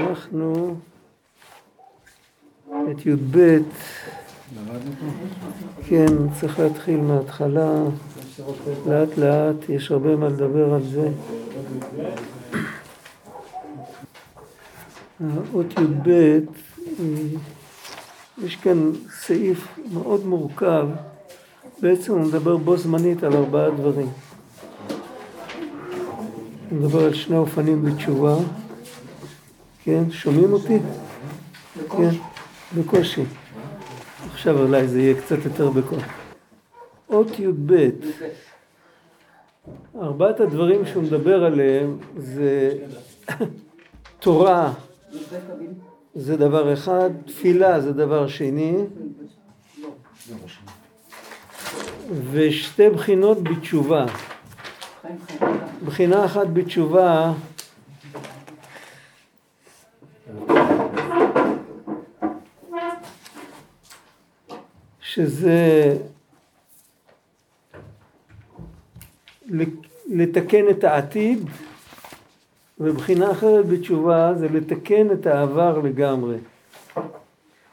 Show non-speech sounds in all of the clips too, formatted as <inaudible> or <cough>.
אנחנו את י"ב, כן, צריך להתחיל מההתחלה, לאט לאט, יש הרבה מה לדבר על זה. האות י"ב, יש כאן סעיף מאוד מורכב, בעצם הוא מדבר בו זמנית על ארבעה דברים. הוא מדבר על שני אופנים בתשובה. כן, שומעים אותי? כן, בקושי. עכשיו אולי זה יהיה קצת יותר בקושי. אות י"ב, ארבעת הדברים שהוא מדבר עליהם זה <coughs> תורה זה דבר אחד, תפילה זה דבר שני, ושתי בחינות בתשובה. בחינה אחת בתשובה שזה לתקן את העתיד, ובחינה אחרת בתשובה זה לתקן את העבר לגמרי.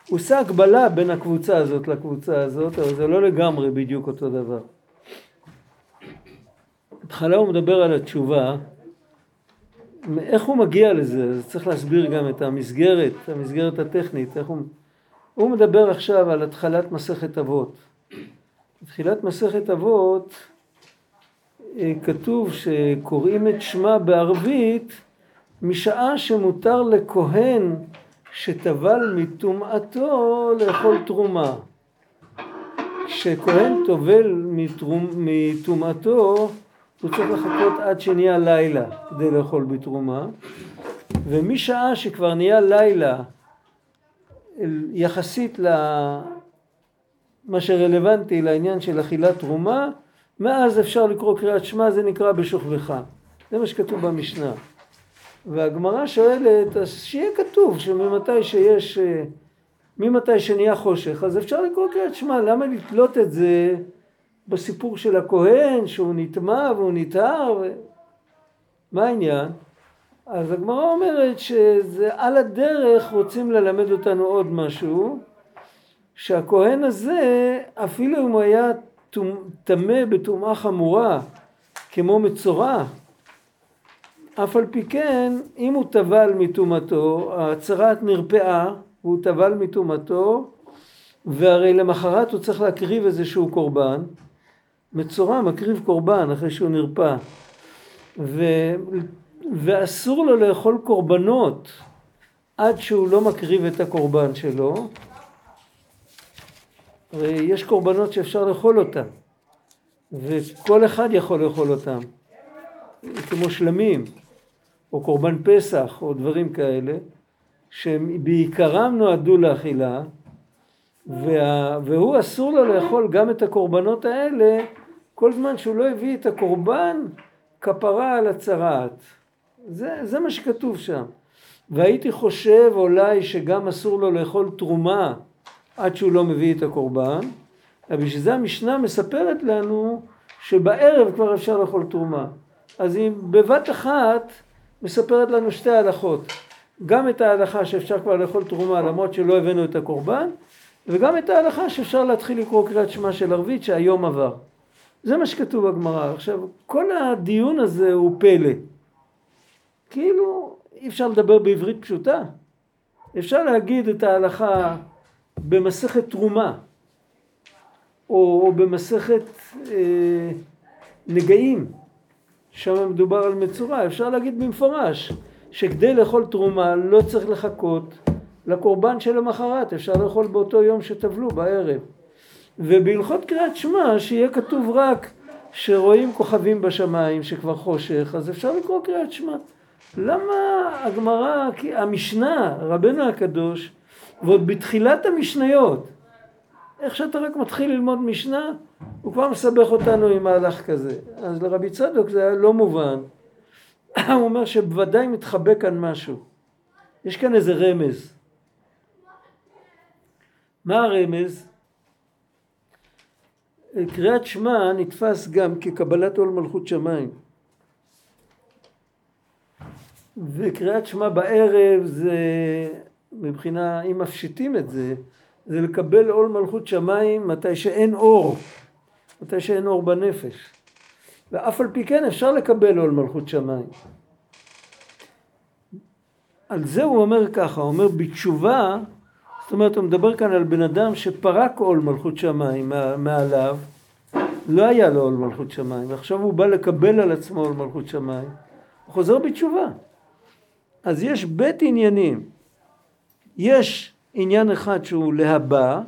עושה הקבלה בין הקבוצה הזאת לקבוצה הזאת, אבל זה לא לגמרי בדיוק אותו דבר. בהתחלה הוא מדבר על התשובה, איך הוא מגיע לזה? אז צריך להסביר גם את המסגרת, המסגרת הטכנית, איך הוא... הוא מדבר עכשיו על התחלת מסכת אבות. בתחילת מסכת אבות אה, כתוב שקוראים את שמה בערבית משעה שמותר לכהן שטבל מטומאתו לאכול תרומה. כשכהן טובל מטומאתו הוא צריך לחכות עד שנהיה לילה כדי לאכול בתרומה ומשעה שכבר נהיה לילה יחסית למה שרלוונטי לעניין של אכילת תרומה, מאז אפשר לקרוא קריאת שמע, זה נקרא בשוכבך. זה מה שכתוב במשנה. והגמרא שואלת, אז שיהיה כתוב שממתי שיש, ממתי שנהיה חושך, אז אפשר לקרוא קריאת שמע, למה לתלות את זה בסיפור של הכהן, שהוא נטמע והוא נטהר? ו... מה העניין? אז הגמרא אומרת שזה על הדרך רוצים ללמד אותנו עוד משהו, שהכהן הזה, אפילו אם הוא היה טמא בטומאה חמורה, כמו מצורע, אף על פי כן, אם הוא טבל מטומאתו, הצרעת נרפאה, והוא טבל מטומאתו, והרי למחרת הוא צריך להקריב איזשהו קורבן, מצורע מקריב קורבן אחרי שהוא נרפא, ואסור לו לאכול קורבנות עד שהוא לא מקריב את הקורבן שלו. יש קורבנות שאפשר לאכול אותם, וכל אחד יכול לאכול אותם, כמו שלמים, או קורבן פסח, או דברים כאלה, שהם בעיקרם נועדו לאכילה, וה... והוא אסור לו לאכול גם את הקורבנות האלה כל זמן שהוא לא הביא את הקורבן כפרה על הצרעת. זה, זה מה שכתוב שם. והייתי חושב אולי שגם אסור לו לאכול תרומה עד שהוא לא מביא את הקורבן, אבל בשביל זה המשנה מספרת לנו שבערב כבר אפשר לאכול תרומה. אז היא בבת אחת מספרת לנו שתי הלכות. גם את ההלכה שאפשר כבר לאכול תרומה למרות שלא הבאנו את הקורבן, וגם את ההלכה שאפשר להתחיל לקרוא קריאת שמע של ערבית שהיום עבר. זה מה שכתוב בגמרא. עכשיו, כל הדיון הזה הוא פלא. כאילו אי אפשר לדבר בעברית פשוטה. אפשר להגיד את ההלכה במסכת תרומה, או, במסכת אה, נגעים, שם מדובר על מצורע, אפשר להגיד במפורש שכדי לאכול תרומה לא צריך לחכות לקורבן של המחרת, אפשר לאכול באותו יום שטבלו בערב. ובהלכות קריאת שמע שיהיה כתוב רק שרואים כוכבים בשמיים שכבר חושך, אז אפשר לקרוא קריאת שמע. למה הגמרא, המשנה, רבנו הקדוש, ועוד בתחילת המשניות, איך שאתה רק מתחיל ללמוד משנה, הוא כבר מסבך אותנו עם מהלך כזה. אז לרבי צדוק זה היה לא מובן. <coughs> הוא אומר שבוודאי מתחבא כאן משהו. יש כאן איזה רמז. מה הרמז? קריאת שמע נתפס גם כקבלת עול מלכות שמיים. וקריאת שמע בערב זה, מבחינה, אם מפשיטים את זה, זה לקבל עול מלכות שמיים מתי שאין אור, מתי שאין אור בנפש. ואף על פי כן אפשר לקבל עול מלכות שמיים. על זה הוא אומר ככה, הוא אומר בתשובה, זאת אומרת הוא מדבר כאן על בן אדם שפרק עול מלכות שמיים מעליו, לא היה לו עול מלכות שמיים, ועכשיו הוא בא לקבל על עצמו עול מלכות שמיים, הוא חוזר בתשובה. אז יש בית עניינים, יש עניין אחד שהוא להבא,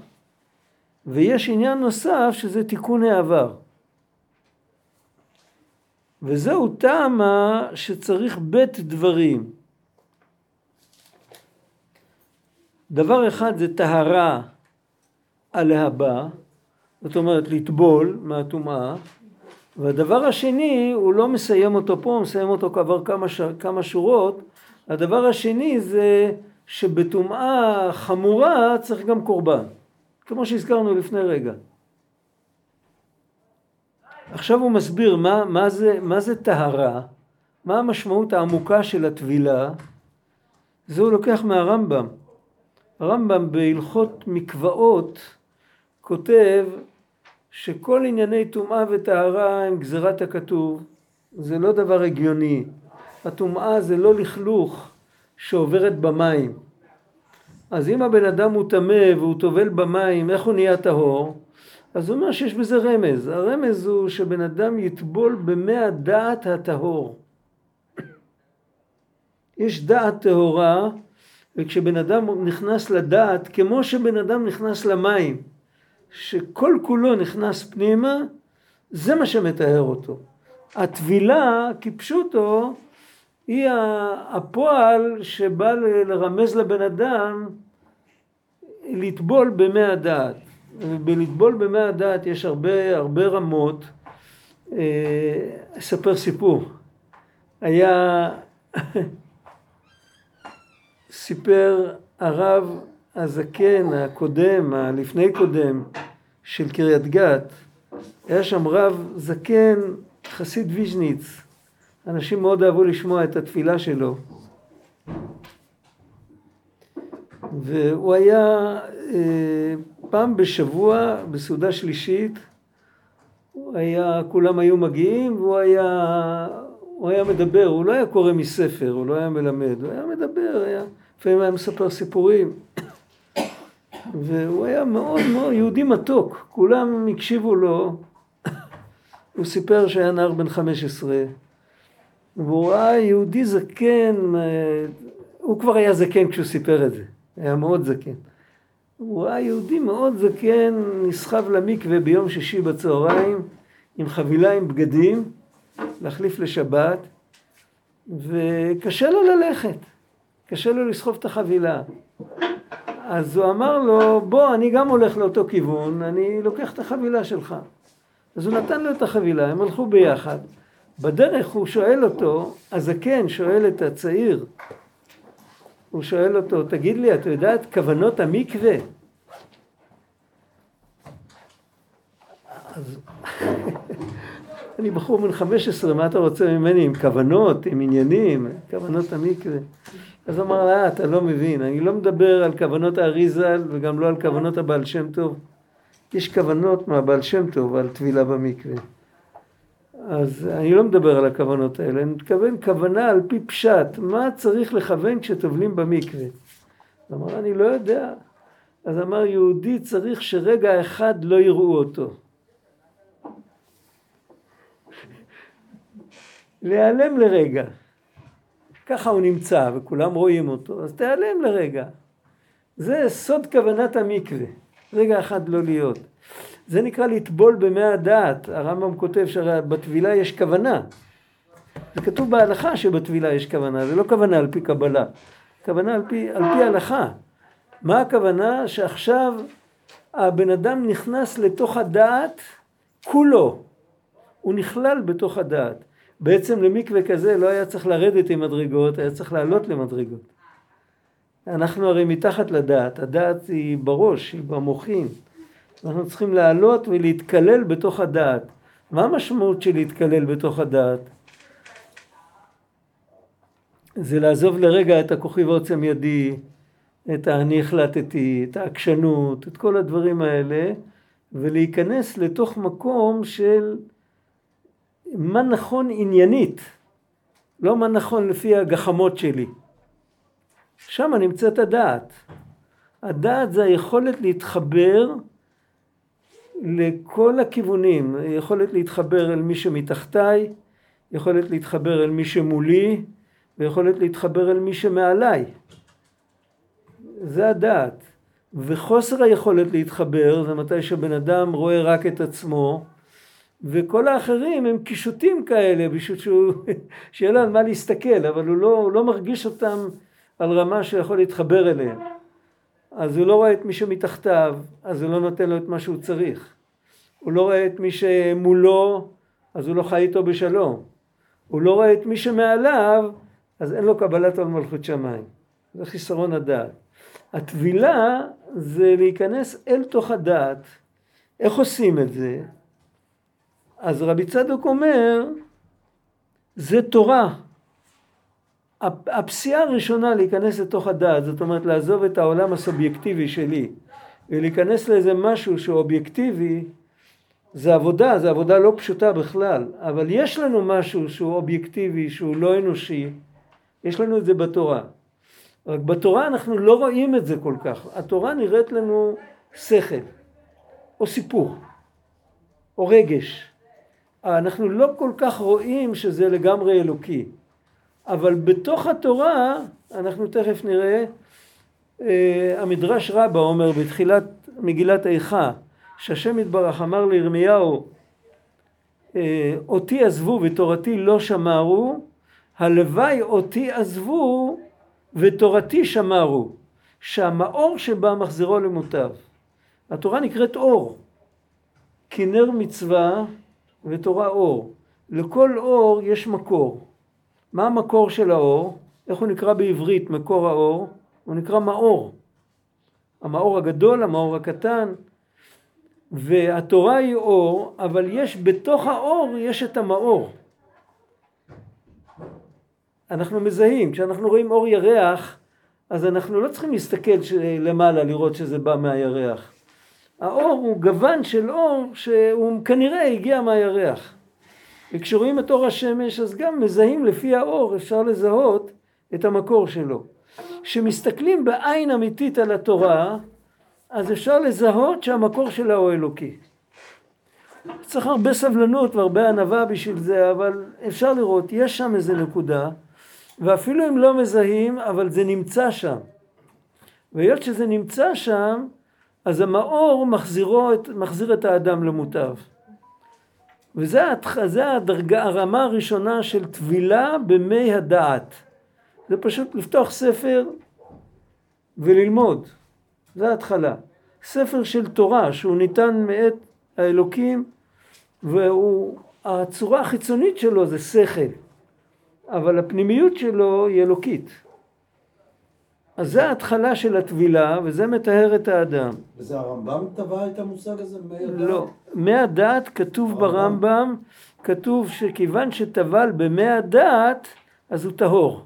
ויש עניין נוסף שזה תיקון העבר. וזהו טעמה שצריך בית דברים. דבר אחד זה טהרה הלהבא, זאת אומרת לטבול מהטומאה, והדבר השני, הוא לא מסיים אותו פה, הוא מסיים אותו כבר כמה. כמה שורות, הדבר השני זה שבטומאה חמורה צריך גם קורבן, כמו שהזכרנו לפני רגע. עכשיו הוא מסביר מה, מה, זה, מה זה טהרה, מה המשמעות העמוקה של הטבילה, זה הוא לוקח מהרמב"ם. הרמב"ם בהלכות מקוואות כותב שכל ענייני טומאה וטהרה הם גזירת הכתוב, זה לא דבר הגיוני. הטומאה זה לא לכלוך שעוברת במים. אז אם הבן אדם הוא טמא והוא טובל במים, איך הוא נהיה טהור? אז הוא אומר שיש בזה רמז. הרמז הוא שבן אדם יטבול במי הדעת הטהור. יש דעת טהורה, וכשבן אדם נכנס לדעת, כמו שבן אדם נכנס למים, שכל כולו נכנס פנימה, זה מה שמטהר אותו. הטבילה, כפשוטו, היא הפועל שבא לרמז לבן אדם לטבול במי הדעת. בלטבול במי הדעת יש הרבה, הרבה רמות. אה, אספר סיפור. היה, <laughs> סיפר הרב הזקן הקודם, הלפני קודם, של קריית גת, היה שם רב זקן, חסיד ויז'ניץ. אנשים מאוד אהבו לשמוע את התפילה שלו. והוא היה אה, פעם בשבוע בסעודה שלישית, היה, כולם היו מגיעים והוא היה, הוא היה מדבר, הוא לא היה קורא מספר, הוא לא היה מלמד, הוא היה מדבר, היה, לפעמים היה מספר סיפורים. <coughs> והוא היה מאוד מאוד יהודי מתוק, כולם הקשיבו לו. <coughs> הוא סיפר שהיה נער בן 15, והוא ראה יהודי זקן, אה, הוא כבר היה זקן כשהוא סיפר את זה, היה מאוד זקן. הוא ראה יהודי מאוד זקן, נסחב למקווה ביום שישי בצהריים, עם חבילה עם בגדים, להחליף לשבת, וקשה לו ללכת, קשה לו לסחוב את החבילה. אז הוא אמר לו, בוא, אני גם הולך לאותו כיוון, אני לוקח את החבילה שלך. אז הוא נתן לו את החבילה, הם הלכו ביחד. בדרך הוא שואל אותו, הזקן שואל את הצעיר, הוא שואל אותו, תגיד לי, אתה יודע את כוונות המקווה? אז <laughs> אני בחור בן 15, מה אתה רוצה ממני? עם כוונות, עם עניינים, כוונות המקווה. אז אמר לה, אה, אתה לא מבין, אני לא מדבר על כוונות האריזל וגם לא על כוונות הבעל שם טוב. יש כוונות מהבעל שם טוב על טבילה במקווה. אז אני לא מדבר על הכוונות האלה, אני מתכוון כוונה על פי פשט, מה צריך לכוון כשטובלים במקווה? אמר, אני לא יודע. אז אמר, יהודי צריך שרגע אחד לא יראו אותו. <laughs> להיעלם לרגע. ככה הוא נמצא וכולם רואים אותו, אז תיעלם לרגע. זה סוד כוונת המקווה, רגע אחד לא להיות. זה נקרא לטבול במי הדעת, הרמב"ם כותב שבטבילה יש כוונה. זה כתוב בהלכה שבטבילה יש כוונה, זה לא כוונה על פי קבלה, כוונה על פי, על פי הלכה. מה הכוונה? שעכשיו הבן אדם נכנס לתוך הדעת כולו, הוא נכלל בתוך הדעת. בעצם למקווה כזה לא היה צריך לרדת עם מדרגות, היה צריך לעלות למדרגות. אנחנו הרי מתחת לדעת, הדעת היא בראש, היא במוחין. אנחנו צריכים לעלות ולהתקלל בתוך הדעת. מה המשמעות של להתקלל בתוך הדעת? זה לעזוב לרגע את הכוחי ועוצם ידי, את האני החלטתי, את העקשנות, את כל הדברים האלה, ולהיכנס לתוך מקום של מה נכון עניינית, לא מה נכון לפי הגחמות שלי. שם נמצאת הדעת. הדעת זה היכולת להתחבר לכל הכיוונים, יכולת להתחבר אל מי שמתחתיי, יכולת להתחבר אל מי שמולי, ויכולת להתחבר אל מי שמעליי. זה הדעת. וחוסר היכולת להתחבר זה מתי שבן אדם רואה רק את עצמו, וכל האחרים הם קישוטים כאלה, בשביל שהוא, <laughs> שיהיה לו על מה להסתכל, אבל הוא לא, הוא לא מרגיש אותם על רמה שיכול להתחבר אליהם. אז הוא לא רואה את מי שמתחתיו, אז הוא לא נותן לו את מה שהוא צריך. הוא לא רואה את מי שמולו, אז הוא לא חי איתו בשלום. הוא לא רואה את מי שמעליו, אז אין לו קבלת על מלכות שמיים. זה חיסרון הדעת. הטבילה זה להיכנס אל תוך הדעת. איך עושים את זה? אז רבי צדוק אומר, זה תורה. הפסיעה הראשונה להיכנס לתוך הדעת, זאת אומרת לעזוב את העולם הסובייקטיבי שלי ולהיכנס לאיזה משהו שהוא אובייקטיבי, זה עבודה, זה עבודה לא פשוטה בכלל, אבל יש לנו משהו שהוא אובייקטיבי, שהוא לא אנושי, יש לנו את זה בתורה. רק בתורה אנחנו לא רואים את זה כל כך. התורה נראית לנו שכל, או סיפור, או רגש. אנחנו לא כל כך רואים שזה לגמרי אלוקי. אבל בתוך התורה, אנחנו תכף נראה, אה, המדרש רבה אומר בתחילת מגילת איכה, שהשם יתברך אמר לירמיהו, אה, אותי עזבו ותורתי לא שמרו, הלוואי אותי עזבו ותורתי שמרו, שהמאור שבה מחזירו למוטב. התורה נקראת אור, כי נר מצווה ותורה אור. לכל אור יש מקור. מה המקור של האור? איך הוא נקרא בעברית מקור האור? הוא נקרא מאור. המאור הגדול, המאור הקטן. והתורה היא אור, אבל יש בתוך האור יש את המאור. אנחנו מזהים, כשאנחנו רואים אור ירח, אז אנחנו לא צריכים להסתכל למעלה לראות שזה בא מהירח. האור הוא גוון של אור שהוא כנראה הגיע מהירח. וכשרואים את אור השמש אז גם מזהים לפי האור, אפשר לזהות את המקור שלו. כשמסתכלים בעין אמיתית על התורה, אז אפשר לזהות שהמקור שלה הוא אלוקי. צריך הרבה סבלנות והרבה ענווה בשביל זה, אבל אפשר לראות, יש שם איזה נקודה, ואפילו אם לא מזהים, אבל זה נמצא שם. והיות שזה נמצא שם, אז המאור מחזירו, מחזיר את האדם למוטב. וזה הדרגה, הרמה הראשונה של טבילה במי הדעת. זה פשוט לפתוח ספר וללמוד. זה ההתחלה. ספר של תורה שהוא ניתן מאת האלוקים והצורה החיצונית שלו זה שכל, אבל הפנימיות שלו היא אלוקית. אז זה ההתחלה של הטבילה, וזה מטהר את האדם. וזה הרמב"ם טבע את המושג הזה? לא. מי הדעת כתוב ברמב"ם, כתוב שכיוון שטבל במי הדעת, אז הוא טהור.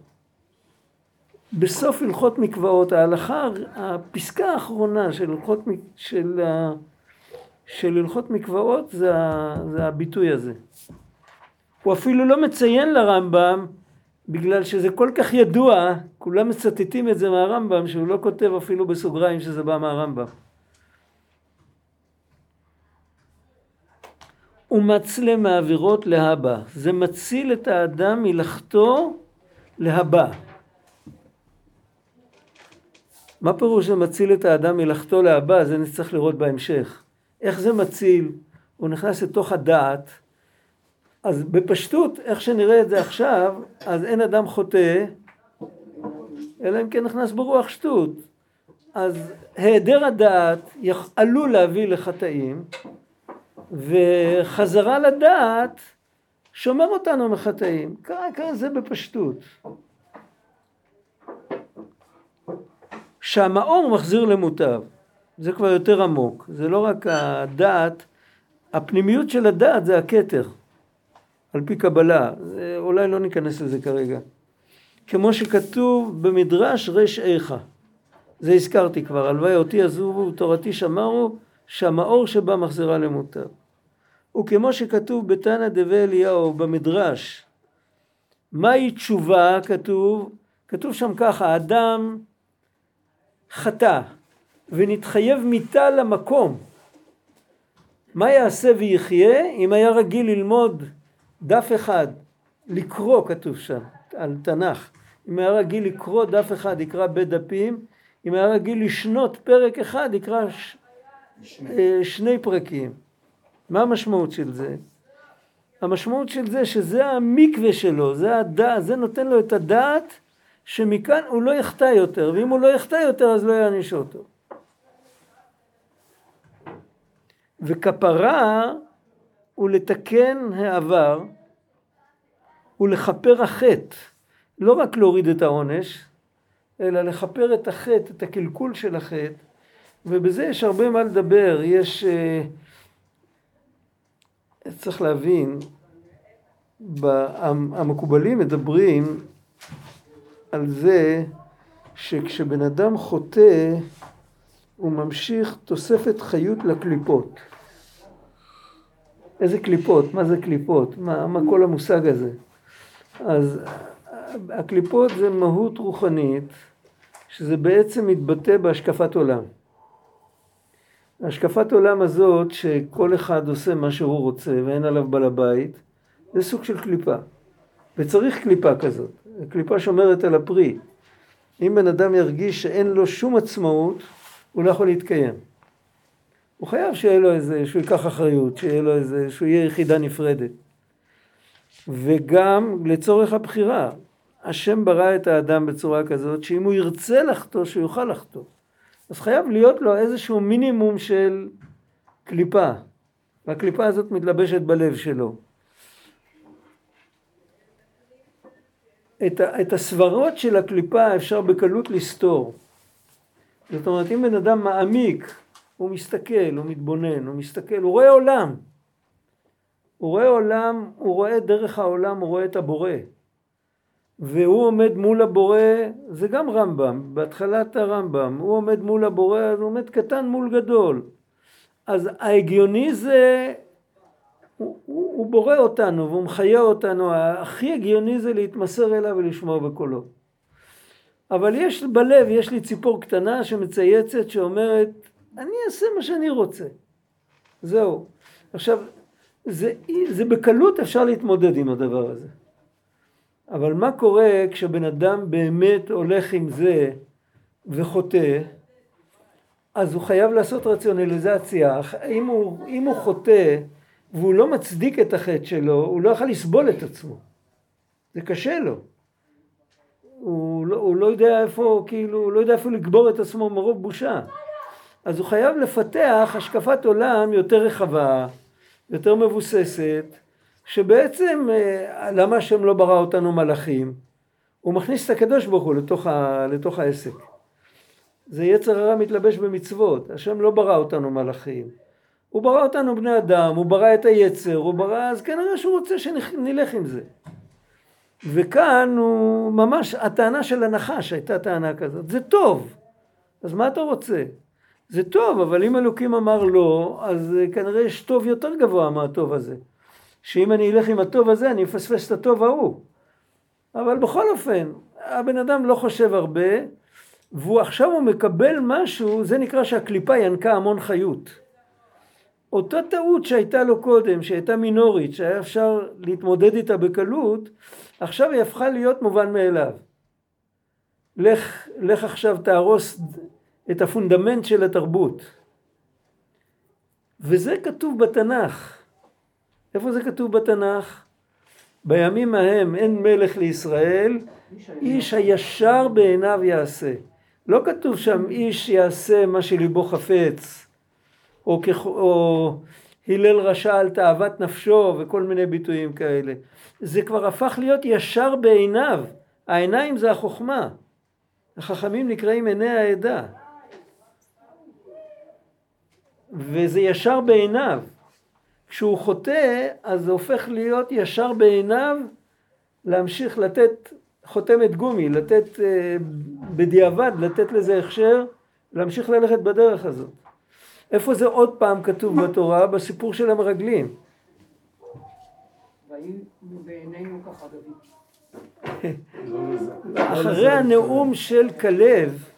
בסוף הלכות מקוואות, ההלכה, הפסקה האחרונה של הלכות, של, של הלכות מקוואות זה, זה הביטוי הזה. הוא אפילו לא מציין לרמב"ם בגלל שזה כל כך ידוע, כולם מצטטים את זה מהרמב"ם, שהוא לא כותב אפילו בסוגריים שזה בא מהרמב"ם. ומצלה מעבירות להבא. זה מציל את האדם מלחטוא להבא. מה פירוש זה מציל את האדם מלחטוא להבא? זה נצטרך לראות בהמשך. איך זה מציל? הוא נכנס לתוך הדעת, אז בפשטות, איך שנראה את זה עכשיו, אז אין אדם חוטא, אלא אם כן נכנס ברוח שטות. אז היעדר הדעת עלול להביא לחטאים, וחזרה לדעת שומר אותנו מחטאים. ככה זה בפשטות. שהמאור מחזיר למוטב. זה כבר יותר עמוק. זה לא רק הדעת, הפנימיות של הדעת זה הכתר. על פי קבלה, אולי לא ניכנס לזה כרגע. כמו שכתוב במדרש רש איכה. זה הזכרתי כבר, הלוואי אותי עזובו ותורתי שמרו, שהמאור שבה מחזירה למוטב. וכמו שכתוב בתנא דבי אליהו במדרש, מהי תשובה כתוב? כתוב שם ככה, אדם חטא ונתחייב מיתה למקום. מה יעשה ויחיה אם היה רגיל ללמוד דף אחד, לקרוא כתוב שם, על תנ"ך. אם היה רגיל לקרוא דף אחד יקרא בית דפים, אם היה רגיל לשנות פרק אחד יקרא ש... שני. שני פרקים. מה המשמעות של זה? המשמעות של זה שזה המקווה שלו, זה, הדע, זה נותן לו את הדעת שמכאן הוא לא יחטא יותר, ואם הוא לא יחטא יותר אז לא יעניש אותו. וכפרה הוא לתקן העבר ולכפר החטא, לא רק להוריד את העונש, אלא לכפר את החטא, את הקלקול של החטא, ובזה יש הרבה מה לדבר, יש... אה, צריך להבין, המקובלים מדברים על זה שכשבן אדם חוטא, הוא ממשיך תוספת חיות לקליפות. איזה קליפות? מה זה קליפות? מה, מה כל המושג הזה? אז הקליפות זה מהות רוחנית, שזה בעצם מתבטא בהשקפת עולם. השקפת עולם הזאת, שכל אחד עושה מה שהוא רוצה ואין עליו בעל הבית, זה סוג של קליפה. וצריך קליפה כזאת. קליפה שומרת על הפרי. אם בן אדם ירגיש שאין לו שום עצמאות, הוא לא יכול להתקיים. הוא חייב שיהיה לו איזה, שהוא ייקח אחריות, שיהיה לו איזה, שהוא יהיה יחידה נפרדת. וגם לצורך הבחירה. השם ברא את האדם בצורה כזאת שאם הוא ירצה לחטוא, שהוא יוכל לחטוא. אז חייב להיות לו איזשהו מינימום של קליפה. והקליפה הזאת מתלבשת בלב שלו. את, את הסברות של הקליפה אפשר בקלות לסתור. זאת אומרת, אם בן אדם מעמיק, הוא מסתכל, הוא מתבונן, הוא מסתכל, הוא רואה עולם. הוא רואה עולם, הוא רואה דרך העולם, הוא רואה את הבורא. והוא עומד מול הבורא, זה גם רמב"ם, בהתחלת הרמב"ם, הוא עומד מול הבורא, אז הוא עומד קטן מול גדול. אז ההגיוני זה, הוא, הוא, הוא בורא אותנו והוא מחיה אותנו, הכי הגיוני זה להתמסר אליו ולשמוע בקולו. אבל יש בלב, יש לי ציפור קטנה שמצייצת שאומרת, אני אעשה מה שאני רוצה. זהו. עכשיו, זה, זה בקלות אפשר להתמודד עם הדבר הזה. אבל מה קורה כשבן אדם באמת הולך עם זה וחוטא, אז הוא חייב לעשות רציונליזציה. אם הוא, אם הוא חוטא והוא לא מצדיק את החטא שלו, הוא לא יכול לסבול את עצמו. זה קשה לו. הוא לא, הוא לא יודע איפה, כאילו, הוא לא יודע איפה לגבור את עצמו מרוב בושה. אז הוא חייב לפתח השקפת עולם יותר רחבה, יותר מבוססת, שבעצם אה, למה השם לא ברא אותנו מלאכים? הוא מכניס את הקדוש ברוך הוא לתוך, ה, לתוך העסק. זה יצר הרע מתלבש במצוות, השם לא ברא אותנו מלאכים. הוא ברא אותנו בני אדם, הוא ברא את היצר, הוא ברא, אז כנראה שהוא רוצה שנלך עם זה. וכאן הוא ממש, הטענה של הנחש הייתה טענה כזאת, זה טוב, אז מה אתה רוצה? זה טוב, אבל אם אלוקים אמר לא, אז כנראה יש טוב יותר גבוה מהטוב הזה. שאם אני אלך עם הטוב הזה, אני אפספס את הטוב ההוא. אבל בכל אופן, הבן אדם לא חושב הרבה, והוא עכשיו הוא מקבל משהו, זה נקרא שהקליפה ינקה המון חיות. אותה טעות שהייתה לו קודם, שהייתה מינורית, שהיה אפשר להתמודד איתה בקלות, עכשיו היא הפכה להיות מובן מאליו. לך, לך עכשיו תהרוס את הפונדמנט של התרבות. וזה כתוב בתנ"ך. איפה זה כתוב בתנ"ך? בימים ההם אין מלך לישראל, איש הישר בעיניו יעשה. לא כתוב שם איש יעשה מה שליבו חפץ, או, כ... או הלל רשע על תאוות נפשו וכל מיני ביטויים כאלה. זה כבר הפך להיות ישר בעיניו. העיניים זה החוכמה. החכמים נקראים עיני העדה. וזה ישר בעיניו. כשהוא חוטא, אז זה הופך להיות ישר בעיניו להמשיך לתת חותמת גומי, לתת אה, בדיעבד, לתת לזה הכשר, להמשיך ללכת בדרך הזאת. איפה זה עוד פעם כתוב בתורה? בסיפור של המרגלים. אחרי הנאום של כלב,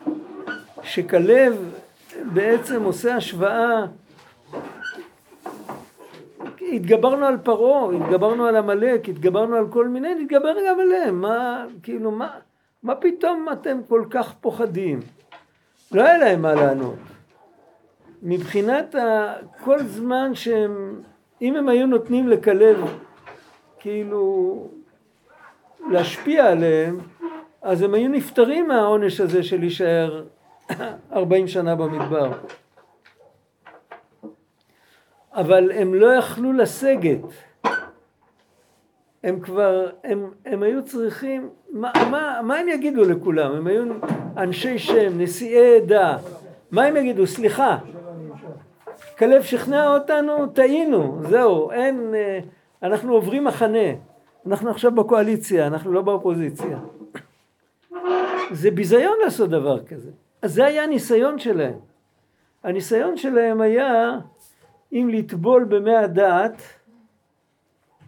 שכלב בעצם עושה השוואה התגברנו על פרעה, התגברנו על עמלק, התגברנו על כל מיני, נתגבר גם עליהם. מה, כאילו, מה, מה פתאום אתם כל כך פוחדים? לא היה להם מה לענות. מבחינת ה, כל זמן שהם, אם הם היו נותנים לכלב, כאילו, להשפיע עליהם, אז הם היו נפטרים מהעונש הזה של להישאר 40 שנה במדבר. אבל הם לא יכלו לסגת. הם כבר, הם, הם היו צריכים, מה, מה, מה הם יגידו לכולם? הם היו אנשי שם, נשיאי עדה. מה הם יגידו? סליחה, כלב שכנע אותנו, טעינו, זהו, אין, אה, אנחנו עוברים מחנה. אנחנו עכשיו בקואליציה, אנחנו לא באופוזיציה. זה ביזיון לעשות דבר כזה. אז זה היה הניסיון שלהם. הניסיון שלהם היה אם לטבול במי הדעת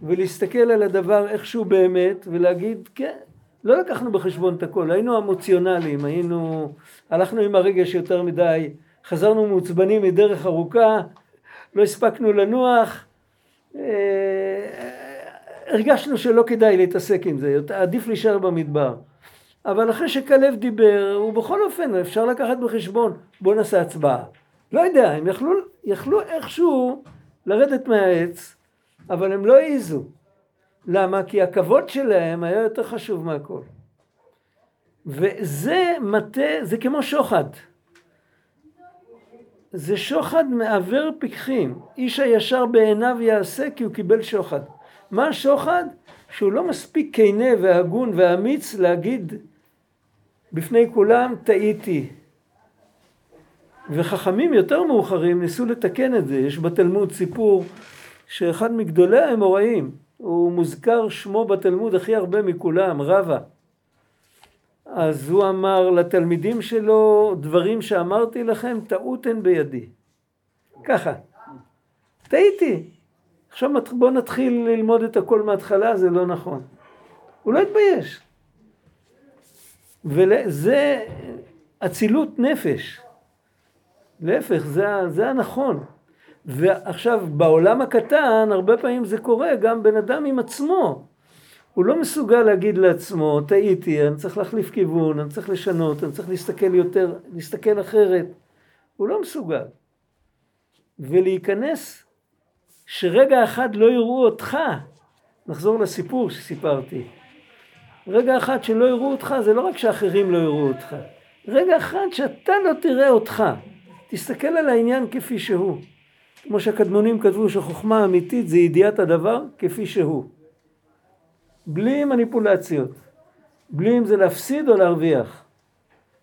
ולהסתכל על הדבר איכשהו באמת ולהגיד כן, לא לקחנו בחשבון את הכל, היינו אמוציונליים, היינו, הלכנו עם הרגש יותר מדי, חזרנו מעוצבנים מדרך ארוכה, לא הספקנו לנוח, אה, הרגשנו שלא כדאי להתעסק עם זה, עדיף להישאר במדבר. אבל אחרי שכלב דיבר, הוא בכל אופן, אפשר לקחת בחשבון, בוא נעשה הצבעה. לא יודע, הם יכלו, יכלו איכשהו לרדת מהעץ, אבל הם לא העזו. למה? כי הכבוד שלהם היה יותר חשוב מהכל. וזה מטה, זה כמו שוחד. זה שוחד מעוור פיקחים. איש הישר בעיניו יעשה כי הוא קיבל שוחד. מה השוחד? שהוא לא מספיק כנה והגון ואמיץ להגיד בפני כולם טעיתי. וחכמים יותר מאוחרים ניסו לתקן את זה. יש בתלמוד סיפור שאחד מגדולי האמוראים, הוא מוזכר שמו בתלמוד הכי הרבה מכולם, רבא. אז הוא אמר לתלמידים שלו, דברים שאמרתי לכם, טעות הן בידי. ככה. טעיתי. עכשיו בואו נתחיל ללמוד את הכל מההתחלה, זה לא נכון. הוא לא התבייש. וזה אצילות נפש. להפך, זה, זה הנכון. ועכשיו, בעולם הקטן, הרבה פעמים זה קורה, גם בן אדם עם עצמו. הוא לא מסוגל להגיד לעצמו, טעיתי, אני צריך להחליף כיוון, אני צריך לשנות, אני צריך להסתכל יותר, להסתכל אחרת. הוא לא מסוגל. ולהיכנס, שרגע אחד לא יראו אותך, נחזור לסיפור שסיפרתי. רגע אחד שלא יראו אותך, זה לא רק שאחרים לא יראו אותך. רגע אחד שאתה לא תראה אותך. תסתכל על העניין כפי שהוא. כמו שהקדמונים כתבו שחוכמה אמיתית זה ידיעת הדבר כפי שהוא. בלי מניפולציות. בלי אם זה להפסיד או להרוויח.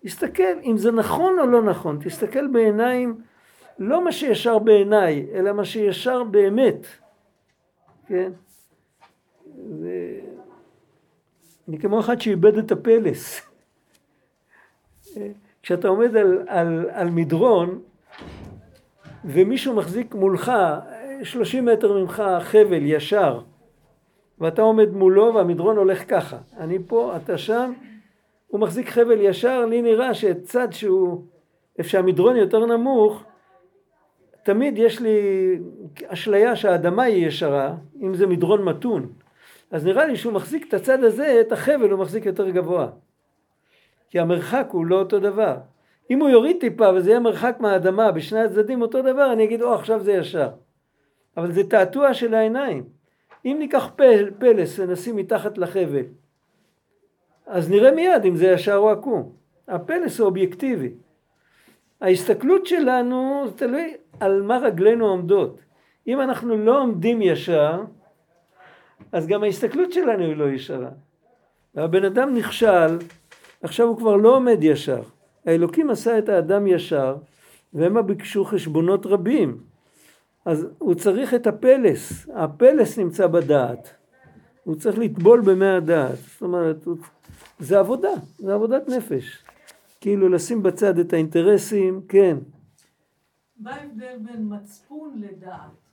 תסתכל אם זה נכון או לא נכון. תסתכל בעיניים, לא מה שישר בעיניי, אלא מה שישר באמת. כן? זה... אני כמו אחד שאיבד את הפלס. כשאתה עומד על, על, על מדרון ומישהו מחזיק מולך 30 מטר ממך חבל ישר ואתה עומד מולו והמדרון הולך ככה אני פה, אתה שם הוא מחזיק חבל ישר, לי נראה שצד שהוא, איפה שהמדרון יותר נמוך תמיד יש לי אשליה שהאדמה היא ישרה אם זה מדרון מתון אז נראה לי שהוא מחזיק את הצד הזה, את החבל הוא מחזיק יותר גבוה כי המרחק הוא לא אותו דבר. אם הוא יוריד טיפה וזה יהיה מרחק מהאדמה בשני הצדדים אותו דבר, אני אגיד, או, עכשיו זה ישר. אבל זה תעתוע של העיניים. אם ניקח פל, פלס ונשים מתחת לחבל, אז נראה מיד אם זה ישר או עקום. הפלס הוא אובייקטיבי. ההסתכלות שלנו, זה תלוי על מה רגלינו עומדות. אם אנחנו לא עומדים ישר, אז גם ההסתכלות שלנו היא לא ישרה. והבן אדם נכשל עכשיו הוא כבר לא עומד ישר. האלוקים עשה את האדם ישר, והמה ביקשו חשבונות רבים. אז הוא צריך את הפלס, הפלס נמצא בדעת. הוא צריך לטבול במי הדעת. זאת אומרת, הוא... זה עבודה, זה עבודת נפש. כאילו לשים בצד את האינטרסים, כן. מה ההבדל בין מצפון לדעת?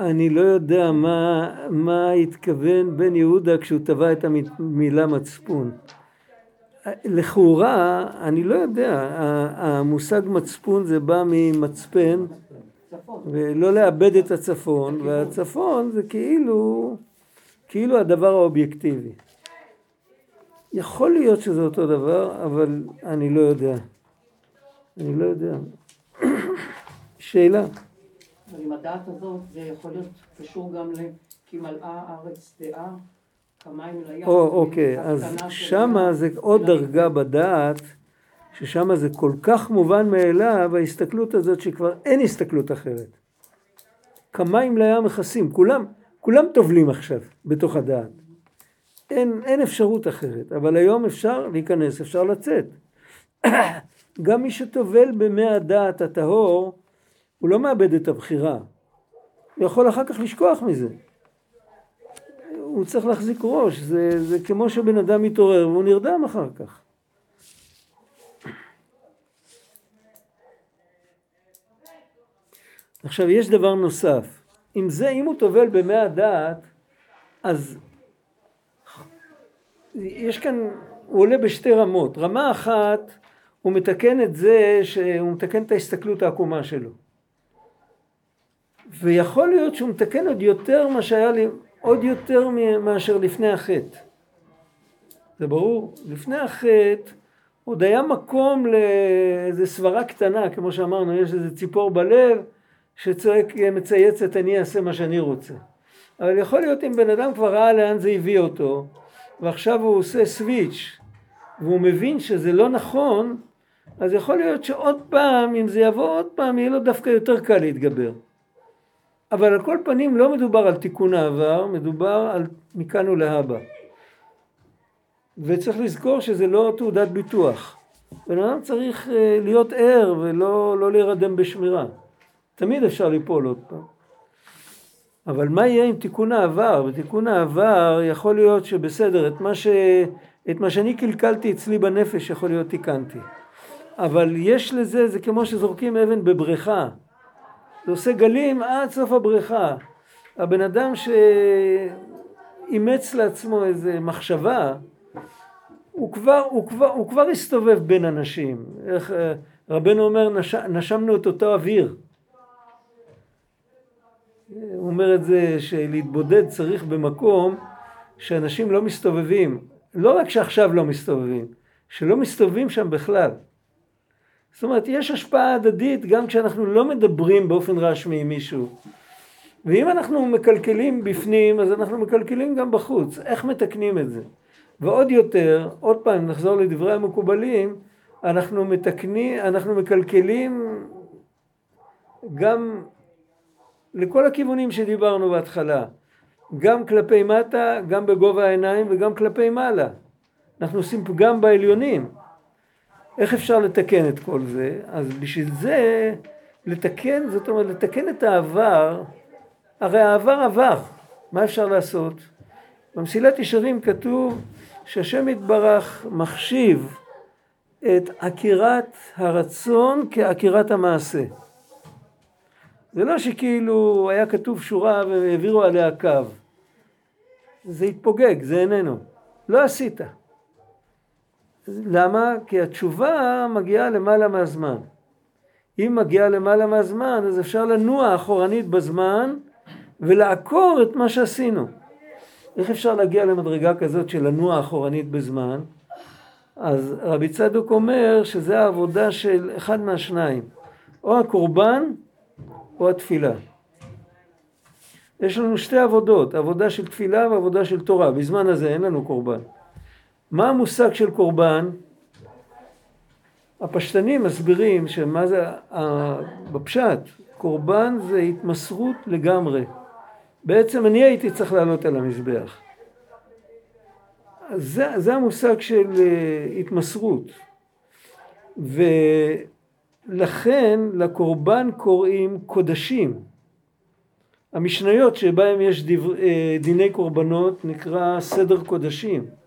אני לא יודע מה, מה התכוון בן יהודה כשהוא טבע את המילה מצפון. לכאורה, אני לא יודע, המושג מצפון זה בא ממצפן, ולא לאבד את הצפון, והצפון זה כאילו, כאילו הדבר האובייקטיבי. יכול להיות שזה אותו דבר, אבל אני לא יודע. אני לא יודע. <clears throat> שאלה. ועם הדעת הזאת זה יכול להיות קשור גם ל... כי מלאה הארץ דעה, כמים לים. או, אוקיי, אז שמה. זה עוד דרגה בדעת, ששמה זה כל כך מובן מאליו, ההסתכלות הזאת שכבר אין הסתכלות אחרת. כמים לים מכסים, כולם, כולם טובלים עכשיו בתוך הדעת. אין, אין אפשרות אחרת, אבל היום אפשר להיכנס, אפשר לצאת. <coughs> גם מי שטובל במי הדעת הטהור, הוא לא מאבד את הבחירה. הוא יכול אחר כך לשכוח מזה. הוא צריך להחזיק ראש, זה, זה כמו שבן אדם מתעורר והוא נרדם אחר כך. עכשיו יש דבר נוסף, אם זה, אם הוא טובל במי הדעת, אז יש כאן, הוא עולה בשתי רמות. רמה אחת, הוא מתקן את זה שהוא מתקן את ההסתכלות העקומה שלו. ויכול להיות שהוא מתקן עוד יותר מה שהיה לי, עוד יותר מאשר לפני החטא. זה ברור? לפני החטא עוד היה מקום לאיזה סברה קטנה, כמו שאמרנו, יש איזה ציפור בלב שצועק, מצייצת, אני אעשה מה שאני רוצה. אבל יכול להיות אם בן אדם כבר ראה לאן זה הביא אותו, ועכשיו הוא עושה סוויץ', והוא מבין שזה לא נכון, אז יכול להיות שעוד פעם, אם זה יבוא עוד פעם, יהיה לו דווקא יותר קל להתגבר. אבל על כל פנים לא מדובר על תיקון העבר, מדובר על מכאן ולהבא. וצריך לזכור שזה לא תעודת ביטוח. בן אדם צריך אה, להיות ער ולא לא להירדם בשמירה. תמיד אפשר ליפול עוד פעם. אבל מה יהיה עם תיקון העבר? בתיקון העבר יכול להיות שבסדר, את מה, ש... את מה שאני קלקלתי אצלי בנפש יכול להיות תיקנתי. אבל יש לזה, זה כמו שזורקים אבן בבריכה. זה עושה גלים עד סוף הבריכה. הבן אדם שאימץ לעצמו איזה מחשבה, הוא כבר, הוא כבר, הוא כבר הסתובב בין אנשים. איך אה, רבנו אומר, נש, נשמנו את אותו אוויר. הוא אומר את זה שלהתבודד צריך במקום שאנשים לא מסתובבים. לא רק שעכשיו לא מסתובבים, שלא מסתובבים שם בכלל. זאת אומרת, יש השפעה הדדית גם כשאנחנו לא מדברים באופן רשמי עם מישהו. ואם אנחנו מקלקלים בפנים, אז אנחנו מקלקלים גם בחוץ. איך מתקנים את זה? ועוד יותר, עוד פעם, נחזור לדברי המקובלים, אנחנו מתקנים, אנחנו מקלקלים גם לכל הכיוונים שדיברנו בהתחלה. גם כלפי מטה, גם בגובה העיניים וגם כלפי מעלה. אנחנו עושים פגם בעליונים. איך אפשר לתקן את כל זה? אז בשביל זה, לתקן, זאת אומרת, לתקן את העבר, הרי העבר עבר, מה אפשר לעשות? במסילת ישרים כתוב שהשם יתברך מחשיב את עקירת הרצון כעקירת המעשה. זה לא שכאילו היה כתוב שורה והעבירו עליה קו. זה התפוגג, זה איננו. לא עשית. למה? כי התשובה מגיעה למעלה מהזמן. אם מגיעה למעלה מהזמן, אז אפשר לנוע אחורנית בזמן ולעקור את מה שעשינו. איך אפשר להגיע למדרגה כזאת של לנוע אחורנית בזמן? אז רבי צדוק אומר שזה העבודה של אחד מהשניים, או הקורבן או התפילה. יש לנו שתי עבודות, עבודה של תפילה ועבודה של תורה, בזמן הזה אין לנו קורבן. מה המושג של קורבן? הפשטנים מסבירים שמה זה, בפשט, קורבן זה התמסרות לגמרי. בעצם אני הייתי צריך לעלות על המזבח. זה, זה המושג של uh, התמסרות. ולכן לקורבן קוראים קודשים. המשניות שבהם יש אה, דיני קורבנות נקרא סדר קודשים.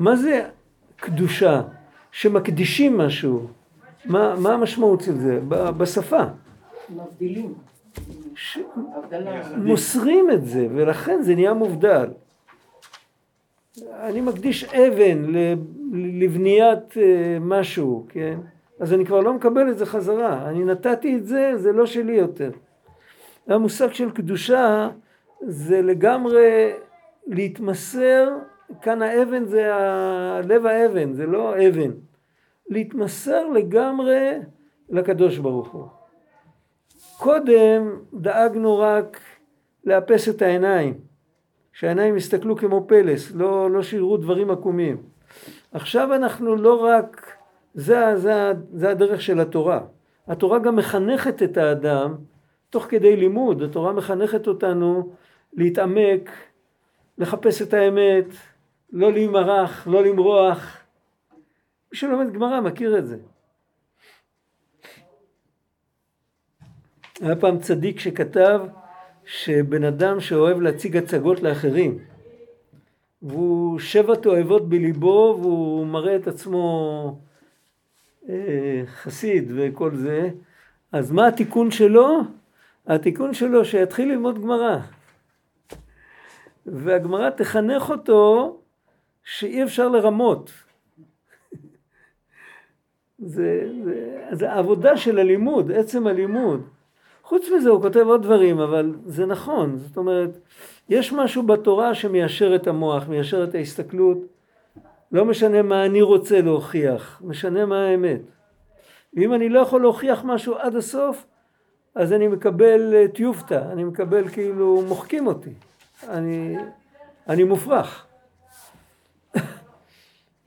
מה זה קדושה? שמקדישים משהו. מה, מה המשמעות של זה? בשפה. מבדילים. ש... מוסרים את זה, ולכן זה נהיה מובדל. אני מקדיש אבן לבניית אה, משהו, כן? אז אני כבר לא מקבל את זה חזרה. אני נתתי את זה, זה לא שלי יותר. המושג של קדושה זה לגמרי להתמסר, כאן האבן זה ה- לב האבן, זה לא אבן. להתמסר לגמרי לקדוש ברוך הוא. קודם דאגנו רק לאפס את העיניים, שהעיניים יסתכלו כמו פלס, לא, לא שיראו דברים עקומים. עכשיו אנחנו לא רק, זה, זה, זה הדרך של התורה. התורה גם מחנכת את האדם תוך כדי לימוד, התורה מחנכת אותנו להתעמק, לחפש את האמת, לא להימרח, לא למרוח. מי שלומד גמרא מכיר את זה. היה פעם צדיק שכתב שבן אדם שאוהב להציג הצגות לאחרים והוא שבע תועבות בליבו והוא מראה את עצמו אה, חסיד וכל זה אז מה התיקון שלו? התיקון שלו שיתחיל ללמוד גמרא והגמרא תחנך אותו שאי אפשר לרמות זה, זה, זה העבודה של הלימוד, עצם הלימוד חוץ מזה הוא כותב עוד דברים, אבל זה נכון. זאת אומרת, יש משהו בתורה שמיישר את המוח, מיישר את ההסתכלות. לא משנה מה אני רוצה להוכיח, משנה מה האמת. ואם אני לא יכול להוכיח משהו עד הסוף, אז אני מקבל אה, טיובטה, אני מקבל כאילו, מוחקים אותי. אני, אני מופרך.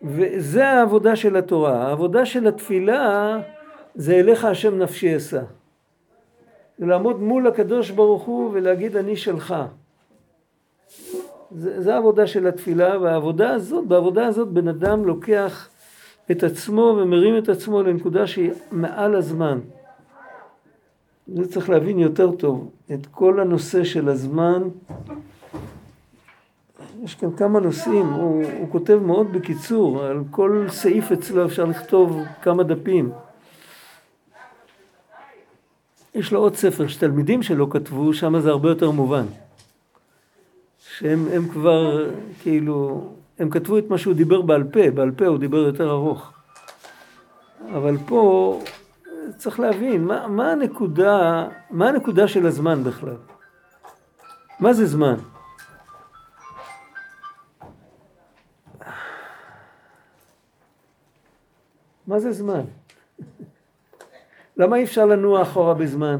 וזה העבודה של התורה. העבודה של התפילה זה אליך השם נפשי אשא. זה לעמוד מול הקדוש ברוך הוא ולהגיד אני שלך. זה, זה העבודה של התפילה, והעבודה הזאת, בעבודה הזאת בן אדם לוקח את עצמו ומרים את עצמו לנקודה שהיא מעל הזמן. זה צריך להבין יותר טוב, את כל הנושא של הזמן. יש כאן כמה נושאים, הוא, הוא כותב מאוד בקיצור, על כל סעיף אצלו אפשר לכתוב כמה דפים. יש לו עוד ספר שתלמידים שלו כתבו, שם זה הרבה יותר מובן. שהם הם כבר, כאילו, הם כתבו את מה שהוא דיבר בעל פה, בעל פה הוא דיבר יותר ארוך. אבל פה צריך להבין, מה, מה הנקודה, מה הנקודה של הזמן בכלל? מה זה זמן? מה זה זמן? למה אי אפשר לנוע אחורה בזמן?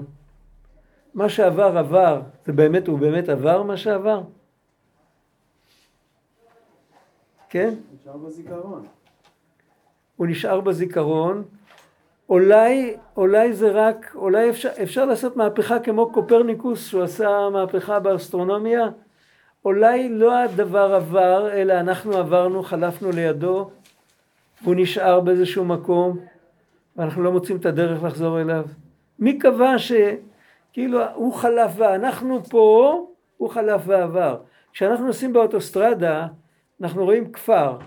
מה שעבר עבר, זה באמת, הוא באמת עבר מה שעבר? כן? נשאר בזיכרון. הוא נשאר בזיכרון. אולי, אולי זה רק, אולי אפשר, אפשר לעשות מהפכה כמו קופרניקוס שהוא עשה מהפכה באסטרונומיה? אולי לא הדבר עבר, אלא אנחנו עברנו, חלפנו לידו, והוא נשאר באיזשהו מקום. ואנחנו לא מוצאים את הדרך לחזור אליו. מי קבע שכאילו הוא חלף ואנחנו פה, הוא חלף ועבר. כשאנחנו נוסעים באוטוסטרדה, אנחנו רואים כפר.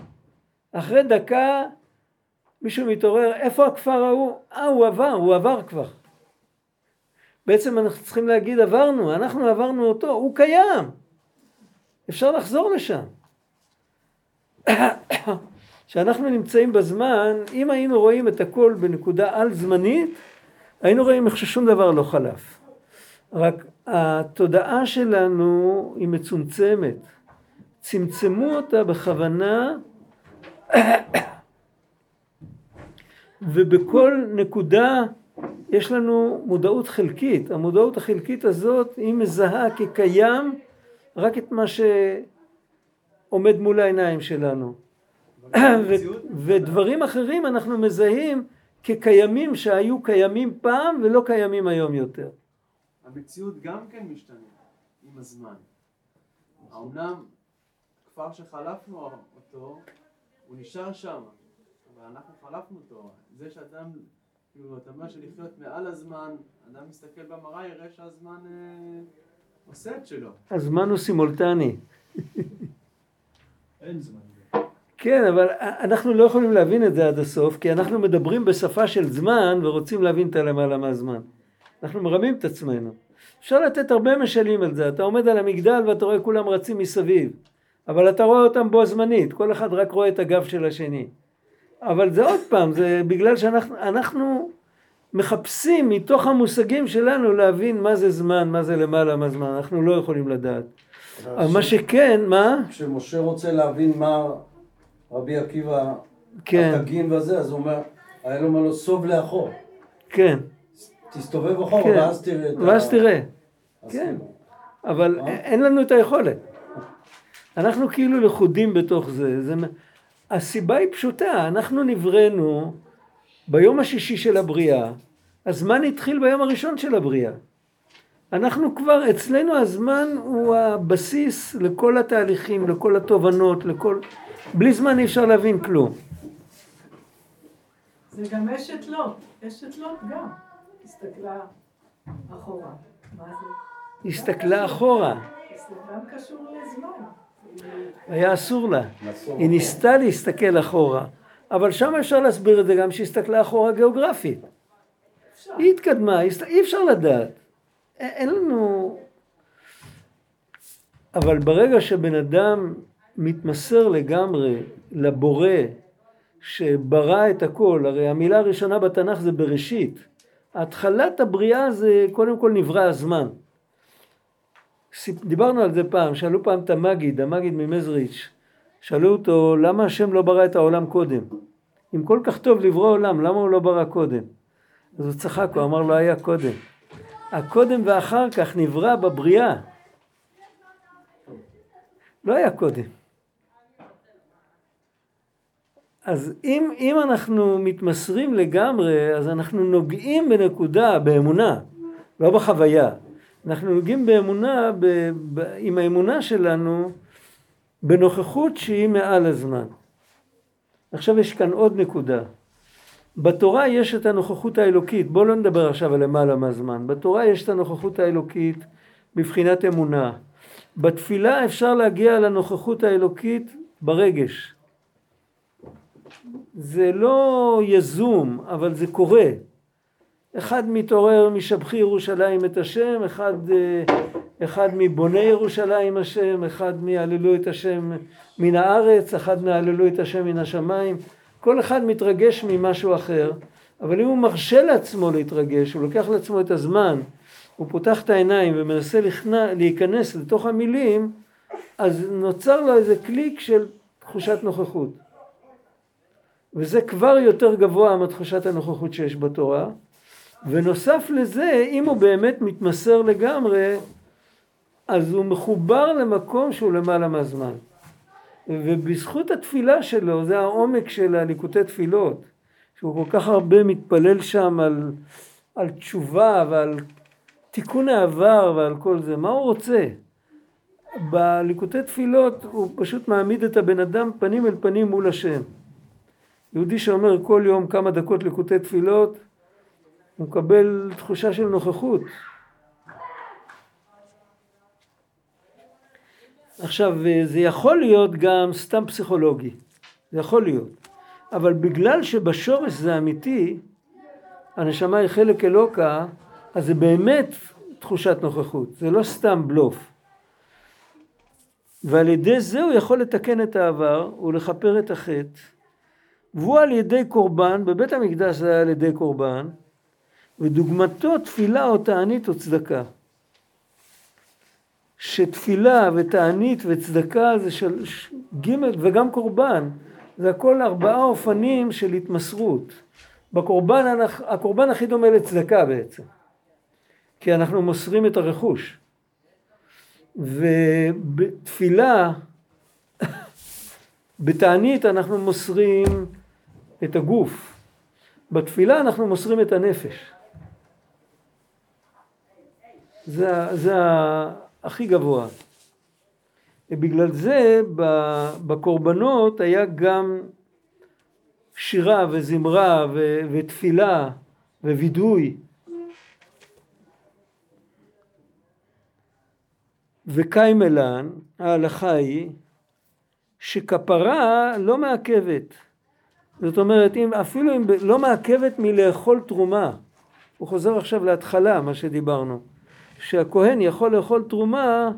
אחרי דקה מישהו מתעורר, איפה הכפר ההוא? אה, הוא עבר, הוא עבר כבר. בעצם אנחנו צריכים להגיד עברנו, אנחנו עברנו אותו, הוא קיים. אפשר לחזור לשם. כשאנחנו נמצאים בזמן, אם היינו רואים את הכל בנקודה על זמנית, היינו רואים איך ששום דבר לא חלף. רק התודעה שלנו היא מצומצמת. צמצמו אותה בכוונה ובכל נקודה יש לנו מודעות חלקית. המודעות החלקית הזאת היא מזהה כקיים רק את מה שעומד מול העיניים שלנו. <coughs> ודברים אחרים אנחנו מזהים כקיימים שהיו קיימים פעם ולא קיימים היום יותר. המציאות גם כן משתנה עם הזמן. האומנם כפר שחלפנו אותו, הוא נשאר שם, אבל אנחנו חלפנו אותו. זה שאדם, כאילו, אתה אומר שלחיות מעל הזמן, אדם מסתכל במראה, יראה שהזמן אה, עושה את שלו. הזמן הוא סימולטני. אין זמן. כן, אבל אנחנו לא יכולים להבין את זה עד הסוף, כי אנחנו מדברים בשפה של זמן ורוצים להבין את הלמעלה מהזמן. אנחנו מרמים את עצמנו. אפשר לתת הרבה משלים על זה. אתה עומד על המגדל ואתה רואה כולם רצים מסביב, אבל אתה רואה אותם בו זמנית, כל אחד רק רואה את הגב של השני. אבל זה עוד פעם, זה בגלל שאנחנו אנחנו מחפשים מתוך המושגים שלנו להבין מה זה זמן, מה זה למעלה מהזמן, אנחנו לא יכולים לדעת. אבל מה שכן, מה? כשמשה רוצה להבין מה רבי עקיבא, כן, התגים וזה, אז הוא אומר, היה לו אומר לו, סוב לאחור. כן, תסתובב אחורה, כן. ואז תראה את ה... ואז תראה. אז כן. כאילו, אבל אה? אין לנו את היכולת. אנחנו כאילו לכודים בתוך זה. זה. הסיבה היא פשוטה, אנחנו נבראנו ביום השישי של הבריאה, הזמן התחיל ביום הראשון של הבריאה. אנחנו כבר, אצלנו הזמן הוא הבסיס לכל התהליכים, לכל התובנות, לכל... בלי זמן אי אפשר להבין כלום. זה גם אשת לוט, אשת לוט גם. הסתכלה אחורה. מה זה? הסתכלה אחורה, זה גם קשור לזמן. היה אסור לה. היא ניסתה להסתכל אחורה, אבל שם אפשר להסביר את זה גם שהיא הסתכלה אחורה גיאוגרפית. היא התקדמה, אי אפשר לדעת. אין לנו... אבל ברגע שבן אדם מתמסר לגמרי לבורא שברא את הכל, הרי המילה הראשונה בתנ"ך זה בראשית. התחלת הבריאה זה קודם כל נברא הזמן. דיברנו על זה פעם, שאלו פעם את המגיד, המגיד ממזריץ', שאלו אותו למה השם לא ברא את העולם קודם? אם כל כך טוב לברוא עולם, למה הוא לא ברא קודם? אז הוא צחק, הוא אמר לא היה קודם. הקודם ואחר כך נברא בבריאה. לא היה קודם. אז אם, אם אנחנו מתמסרים לגמרי, אז אנחנו נוגעים בנקודה, באמונה, לא בחוויה. אנחנו נוגעים באמונה, ב, ב, עם האמונה שלנו, בנוכחות שהיא מעל הזמן. עכשיו יש כאן עוד נקודה. בתורה יש את הנוכחות האלוקית, בואו לא נדבר עכשיו על למעלה מהזמן. בתורה יש את הנוכחות האלוקית בבחינת אמונה. בתפילה אפשר להגיע לנוכחות האלוקית ברגש. זה לא יזום, אבל זה קורה. אחד מתעורר משבחי ירושלים את השם, אחד, אה, אחד מבוני ירושלים השם, אחד מהללו את השם מן הארץ, אחד מהללו את השם מן השמיים. כל אחד מתרגש ממשהו אחר, אבל אם הוא מרשה לעצמו להתרגש, הוא לוקח לעצמו את הזמן, הוא פותח את העיניים ומנסה לכנע, להיכנס לתוך המילים, אז נוצר לו איזה קליק של תחושת נוכחות. וזה כבר יותר גבוה מתחושת הנוכחות שיש בתורה. ונוסף לזה, אם הוא באמת מתמסר לגמרי, אז הוא מחובר למקום שהוא למעלה מהזמן. ובזכות התפילה שלו, זה העומק של הליקוטי תפילות, שהוא כל כך הרבה מתפלל שם על, על תשובה ועל תיקון העבר ועל כל זה, מה הוא רוצה? בליקוטי תפילות הוא פשוט מעמיד את הבן אדם פנים אל פנים מול השם. יהודי שאומר כל יום כמה דקות ליקוטי תפילות, הוא מקבל תחושה של נוכחות. עכשיו, זה יכול להיות גם סתם פסיכולוגי, זה יכול להיות, אבל בגלל שבשורש זה אמיתי, הנשמה היא חלק אלוקה, אז זה באמת תחושת נוכחות, זה לא סתם בלוף. ועל ידי זה הוא יכול לתקן את העבר ולכפר את החטא, והוא על ידי קורבן, בבית המקדש זה היה על ידי קורבן, ודוגמתו תפילה או תענית או צדקה. שתפילה ותענית וצדקה זה של ג' וגם קורבן, זה הכל ארבעה אופנים של התמסרות. בקורבן, הקורבן הכי דומה לצדקה בעצם, כי אנחנו מוסרים את הרכוש. ובתפילה, <laughs> בתענית אנחנו מוסרים את הגוף. בתפילה אנחנו מוסרים את הנפש. זה, זה הכי גבוה. ובגלל זה בקורבנות היה גם שירה וזמרה ו, ותפילה ווידוי. וקיימלן, ההלכה היא שכפרה לא מעכבת. זאת אומרת, אם, אפילו אם לא מעכבת מלאכול תרומה. הוא חוזר עכשיו להתחלה, מה שדיברנו. שהכהן יכול לאכול תרומה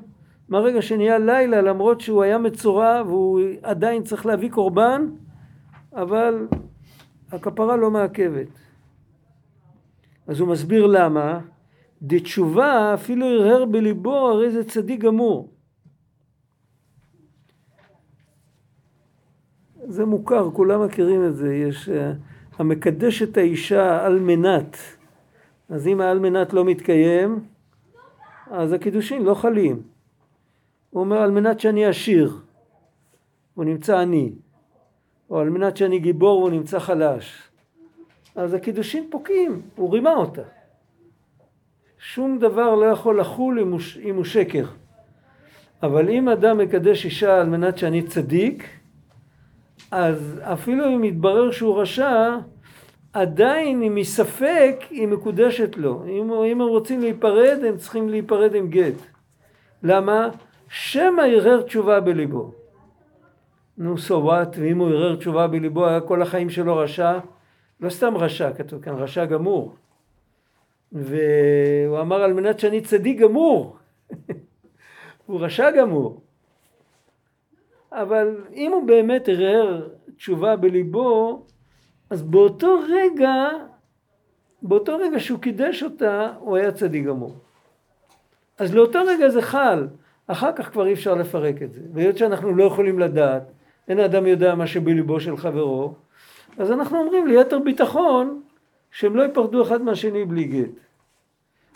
מהרגע שנהיה לילה, למרות שהוא היה מצורע והוא עדיין צריך להביא קורבן, אבל הכפרה לא מעכבת. אז הוא מסביר למה. דתשובה אפילו הרהר בליבו הרי זה צדיק גמור. זה מוכר, כולם מכירים את זה, יש uh, המקדש את האישה על מנת, אז אם העל מנת לא מתקיים, אז הקידושין לא חלים. הוא אומר על מנת שאני עשיר, הוא נמצא עני, או על מנת שאני גיבור והוא נמצא חלש. אז הקידושין פוקעים, הוא רימה אותה. שום דבר לא יכול לחול אם הוא, אם הוא שקר. אבל אם אדם מקדש אישה על מנת שאני צדיק, אז אפילו אם יתברר שהוא רשע, עדיין אם מספק היא מקודשת לו. אם, אם הם רוצים להיפרד, הם צריכים להיפרד עם גט. למה? שמא ירהר תשובה בליבו. נו, so what? ואם הוא ירהר תשובה בליבו, היה כל החיים שלו רשע. לא סתם רשע, כתוב כאן, רשע גמור. והוא אמר על מנת שאני צדיק גמור. <laughs> הוא רשע גמור. אבל אם הוא באמת ערער תשובה בליבו, אז באותו רגע, באותו רגע שהוא קידש אותה, הוא היה צדיק גמור. אז לאותו רגע זה חל, אחר כך כבר אי אפשר לפרק את זה. והיות שאנחנו לא יכולים לדעת, אין אדם יודע מה שבליבו של חברו, אז אנחנו אומרים ליתר ביטחון שהם לא ייפרדו אחד מהשני בלי גט.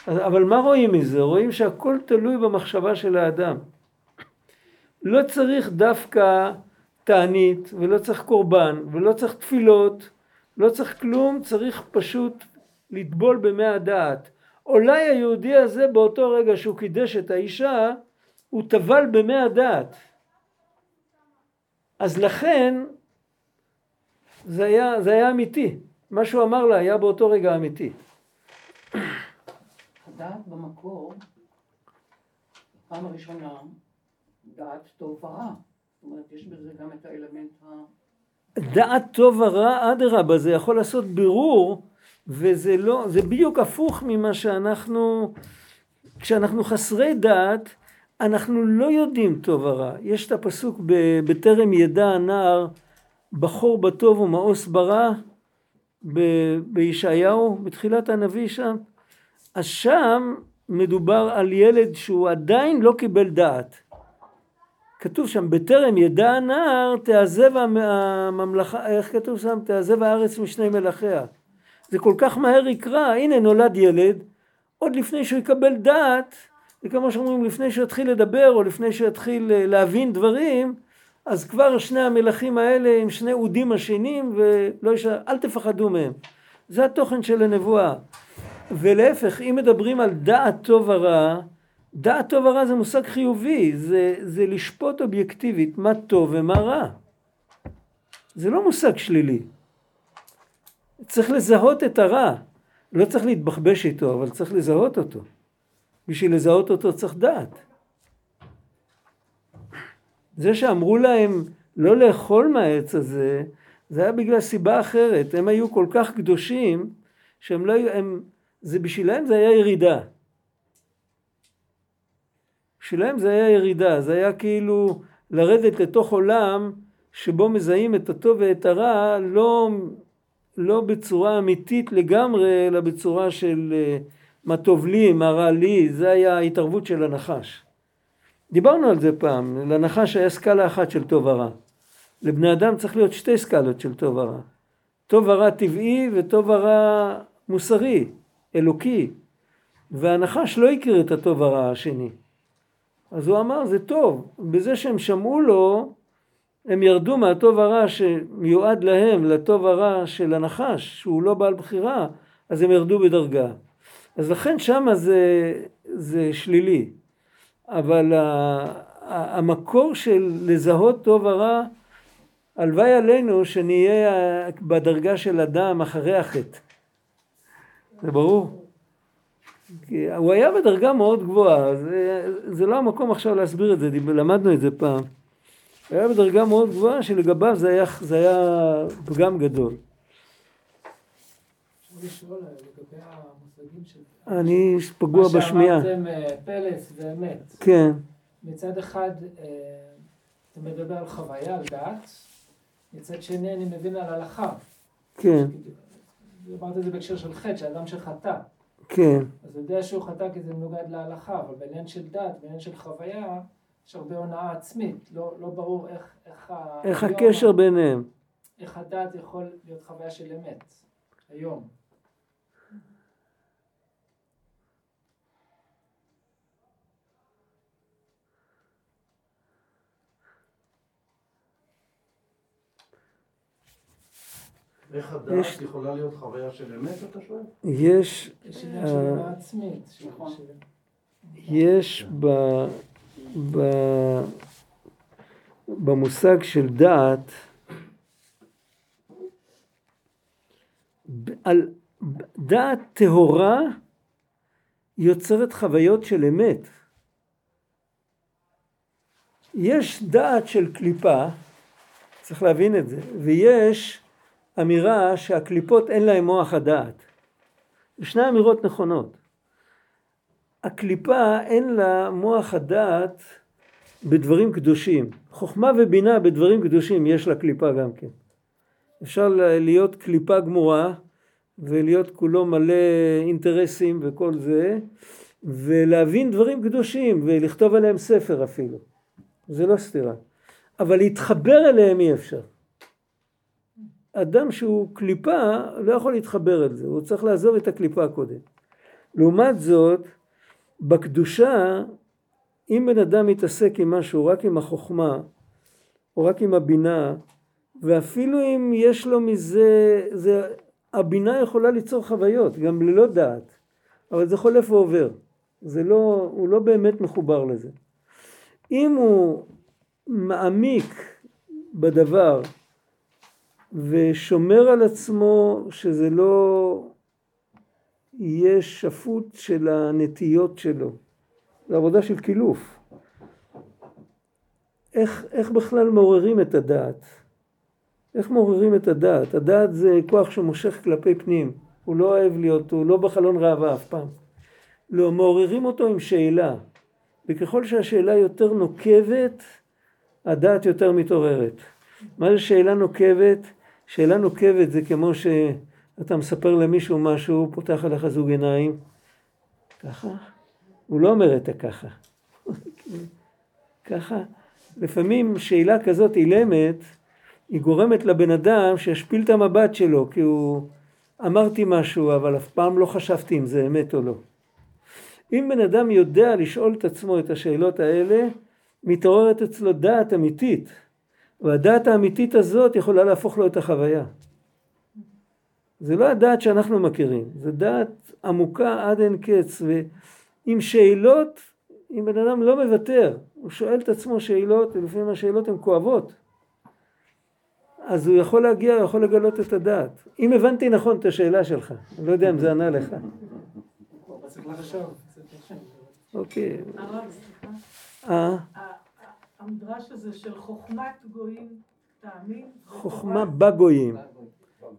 אבל מה רואים מזה? רואים שהכל תלוי במחשבה של האדם. לא צריך דווקא תענית, ולא צריך קורבן, ולא צריך תפילות, לא צריך כלום, צריך פשוט לטבול במי הדעת. אולי היהודי הזה באותו רגע שהוא קידש את האישה, הוא טבל במי הדעת. אז לכן זה היה, זה היה אמיתי. מה שהוא אמר לה היה באותו רגע אמיתי. הדעת במקור, פעם הראשונה, דעת טוב ורע. זאת אומרת, יש בזה גם את האלמנט ה... דעת טוב ורע, אדרבה, זה יכול לעשות בירור, וזה לא, זה בדיוק הפוך ממה שאנחנו, כשאנחנו חסרי דעת, אנחנו לא יודעים טוב ורע. יש את הפסוק בטרם ידע הנער בחור בטוב ומאוס ברע בישעיהו, בתחילת הנביא שם. אז שם מדובר על ילד שהוא עדיין לא קיבל דעת. כתוב שם, בטרם ידע הנער תעזב הממלכה, איך כתוב שם? תעזב הארץ משני מלכיה. זה כל כך מהר יקרא, הנה נולד ילד, עוד לפני שהוא יקבל דעת, וכמו שאומרים, לפני שהוא יתחיל לדבר, או לפני שהוא יתחיל אה, להבין דברים, אז כבר שני המלכים האלה הם שני אודים השנים, ולא יש... אל תפחדו מהם. זה התוכן של הנבואה. ולהפך, אם מדברים על דעת טוב ורע, דעת טוב ורע זה מושג חיובי, זה, זה לשפוט אובייקטיבית מה טוב ומה רע. זה לא מושג שלילי. צריך לזהות את הרע. לא צריך להתבחבש איתו, אבל צריך לזהות אותו. בשביל לזהות אותו צריך דעת. זה שאמרו להם לא לאכול מהעץ הזה, זה היה בגלל סיבה אחרת. הם היו כל כך קדושים, שהם לא היו, הם, זה בשבילם זה היה ירידה. בשבילם זה היה ירידה, זה היה כאילו לרדת לתוך עולם שבו מזהים את הטוב ואת הרע לא, לא בצורה אמיתית לגמרי, אלא בצורה של אה, מה טוב לי, מה רע לי, זה היה ההתערבות של הנחש. דיברנו על זה פעם, לנחש היה סקאלה אחת של טוב ורע. לבני אדם צריך להיות שתי סקאלות של טוב ורע. טוב ורע טבעי וטוב ורע מוסרי, אלוקי. והנחש לא הכיר את הטוב ורע השני. אז הוא אמר זה טוב, בזה שהם שמעו לו הם ירדו מהטוב הרע שמיועד להם לטוב הרע של הנחש שהוא לא בעל בחירה אז הם ירדו בדרגה. אז לכן שמה זה, זה שלילי. אבל המקור של לזהות טוב ורע, הלוואי עלינו שנהיה בדרגה של אדם אחרי החטא. זה ברור? הוא היה בדרגה מאוד גבוהה, זה, זה לא המקום עכשיו להסביר את זה, למדנו את זה פעם. הוא היה בדרגה מאוד גבוהה שלגביו זה היה, זה היה פגם גדול. אני פגוע בשמיעה. מה שאמרתם אה, פלס ואמת. כן, מצד אחד, אה, אתה מדבר על חוויה, על דעת, מצד שני אני מבין על הלכה. כן, אמרת את זה בהקשר של חטא, שאדם שחטא. כן, אז הוא יודע שהוא חטא כי זה מנוגד להלכה, אבל בעניין של דת, בעניין של חוויה, יש הרבה הונאה עצמית. לא, לא ברור איך... איך, איך היום- הקשר ביניהם? איך הדת יכול להיות חוויה של אמת, היום. איך יש- הדעת יכולה להיות חוויה של אמת, אתה שואל? יש, יש עניין של אה, עצמית. של- נכון. יש ב, ב, במושג של דעת, על, דעת טהורה יוצרת חוויות של אמת. יש דעת של קליפה, צריך להבין את זה, ויש אמירה שהקליפות אין להן מוח הדעת. שני אמירות נכונות. הקליפה אין לה מוח הדעת בדברים קדושים. חוכמה ובינה בדברים קדושים יש לה קליפה גם כן. אפשר להיות קליפה גמורה ולהיות כולו מלא אינטרסים וכל זה ולהבין דברים קדושים ולכתוב עליהם ספר אפילו. זה לא סתירה. אבל להתחבר אליהם אי אפשר. אדם שהוא קליפה לא יכול להתחבר אל זה, הוא צריך לעזוב את הקליפה קודם. לעומת זאת, בקדושה, אם בן אדם מתעסק עם משהו רק עם החוכמה, או רק עם הבינה, ואפילו אם יש לו מזה, זה, הבינה יכולה ליצור חוויות, גם ללא דעת, אבל זה חולף ועובר. זה לא, הוא לא באמת מחובר לזה. אם הוא מעמיק בדבר ושומר על עצמו שזה לא יהיה שפוט של הנטיות שלו. זו עבודה של קילוף. איך, איך בכלל מעוררים את הדעת? איך מעוררים את הדעת? הדעת זה כוח שמושך כלפי פנים. הוא לא אוהב להיות, הוא לא בחלון ראווה אף פעם. לא, מעוררים אותו עם שאלה. וככל שהשאלה יותר נוקבת, הדעת יותר מתעוררת. מה זה שאלה נוקבת? שאלה נוקבת זה כמו שאתה מספר למישהו משהו, הוא פותח עליך זוג עיניים, ככה? הוא לא אומר את הככה. ככה? לפעמים שאלה כזאת אילמת, היא גורמת לבן אדם שישפיל את המבט שלו, כי הוא אמרתי משהו, אבל אף פעם לא חשבתי אם זה אמת או לא. אם בן אדם יודע לשאול את עצמו את השאלות האלה, מתעוררת אצלו דעת אמיתית. והדעת האמיתית הזאת יכולה להפוך לו את החוויה. זה לא הדעת שאנחנו מכירים, זה דעת עמוקה עד אין קץ, ועם שאלות, אם בן אדם לא מוותר, הוא שואל את עצמו שאלות, ולפעמים השאלות הן כואבות, אז הוא יכול להגיע, הוא יכול לגלות את הדעת. אם הבנתי נכון את השאלה שלך, אני לא יודע אם זה ענה לך. צריך לחשוב. קצת. אוקיי. הרב, סליחה. אה, ה- ה- המדרש הזה של חוכמת גויים תאמין. חוכמה בגויים.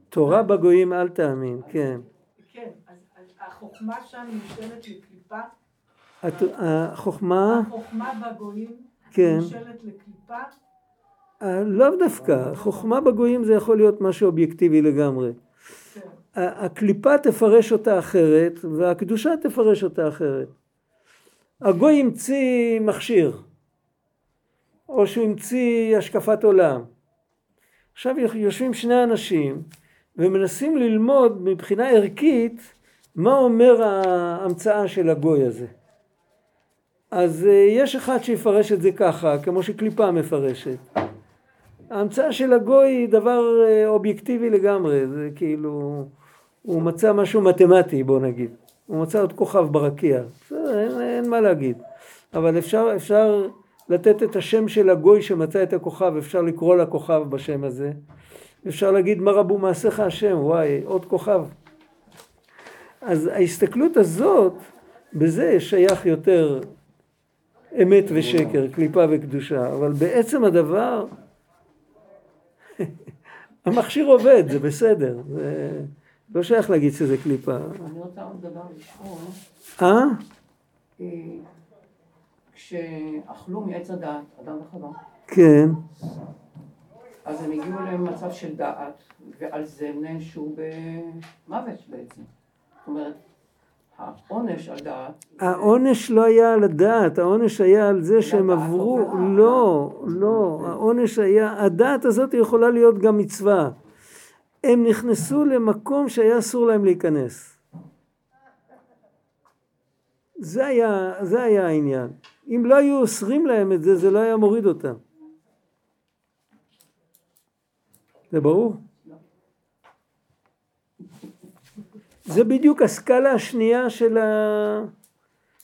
תורה בגויים אל תאמין, כן. כן, אז החוכמה שם נמשלת לקליפה. החוכמה, החוכמה בגויים כן. נמשלת לקליפה. אה, לאו דווקא, חוכמה בגויים זה יכול להיות משהו אובייקטיבי לגמרי. כן. הקליפה תפרש אותה אחרת, והקדושה תפרש אותה אחרת. הגוי המציא מכשיר, או שהוא המציא השקפת עולם. עכשיו יושבים שני אנשים ומנסים ללמוד מבחינה ערכית מה אומר ההמצאה של הגוי הזה. אז אה, יש אחד שיפרש את זה ככה, כמו שקליפה מפרשת. ההמצאה של הגוי היא דבר אה, אובייקטיבי לגמרי, זה כאילו, הוא מצא משהו מתמטי בוא נגיד, הוא מצא עוד כוכב ברקיע, בסדר, אין, אין מה להגיד, אבל אפשר, אפשר לתת את השם של הגוי שמצא את הכוכב, אפשר לקרוא לכוכב בשם הזה, אפשר להגיד מה רבו מעשיך השם, וואי, עוד כוכב. אז ההסתכלות הזאת בזה שייך יותר אמת ושקר, קליפה וקדושה, אבל בעצם הדבר, <laughs> המכשיר עובד, זה בסדר, זה לא שייך להגיד שזה קליפה. אני רוצה עוד דבר לשאול. אה? כשאכלו מעץ הדעת, אדם וחווה, כן. אז הם הגיעו למצב של דעת, ועל זה הם נענשו במוות בעצם. זאת אומרת, העונש על דעת... העונש לא היה על הדעת, העונש היה על זה שהם עברו. לא, לא, העונש היה, הדעת הזאת יכולה להיות גם מצווה. הם נכנסו למקום שהיה אסור להם להיכנס. זה היה, זה היה העניין. אם לא היו אוסרים להם את זה, זה לא היה מוריד אותם. זה ברור? זה בדיוק הסקאלה השנייה של, ה...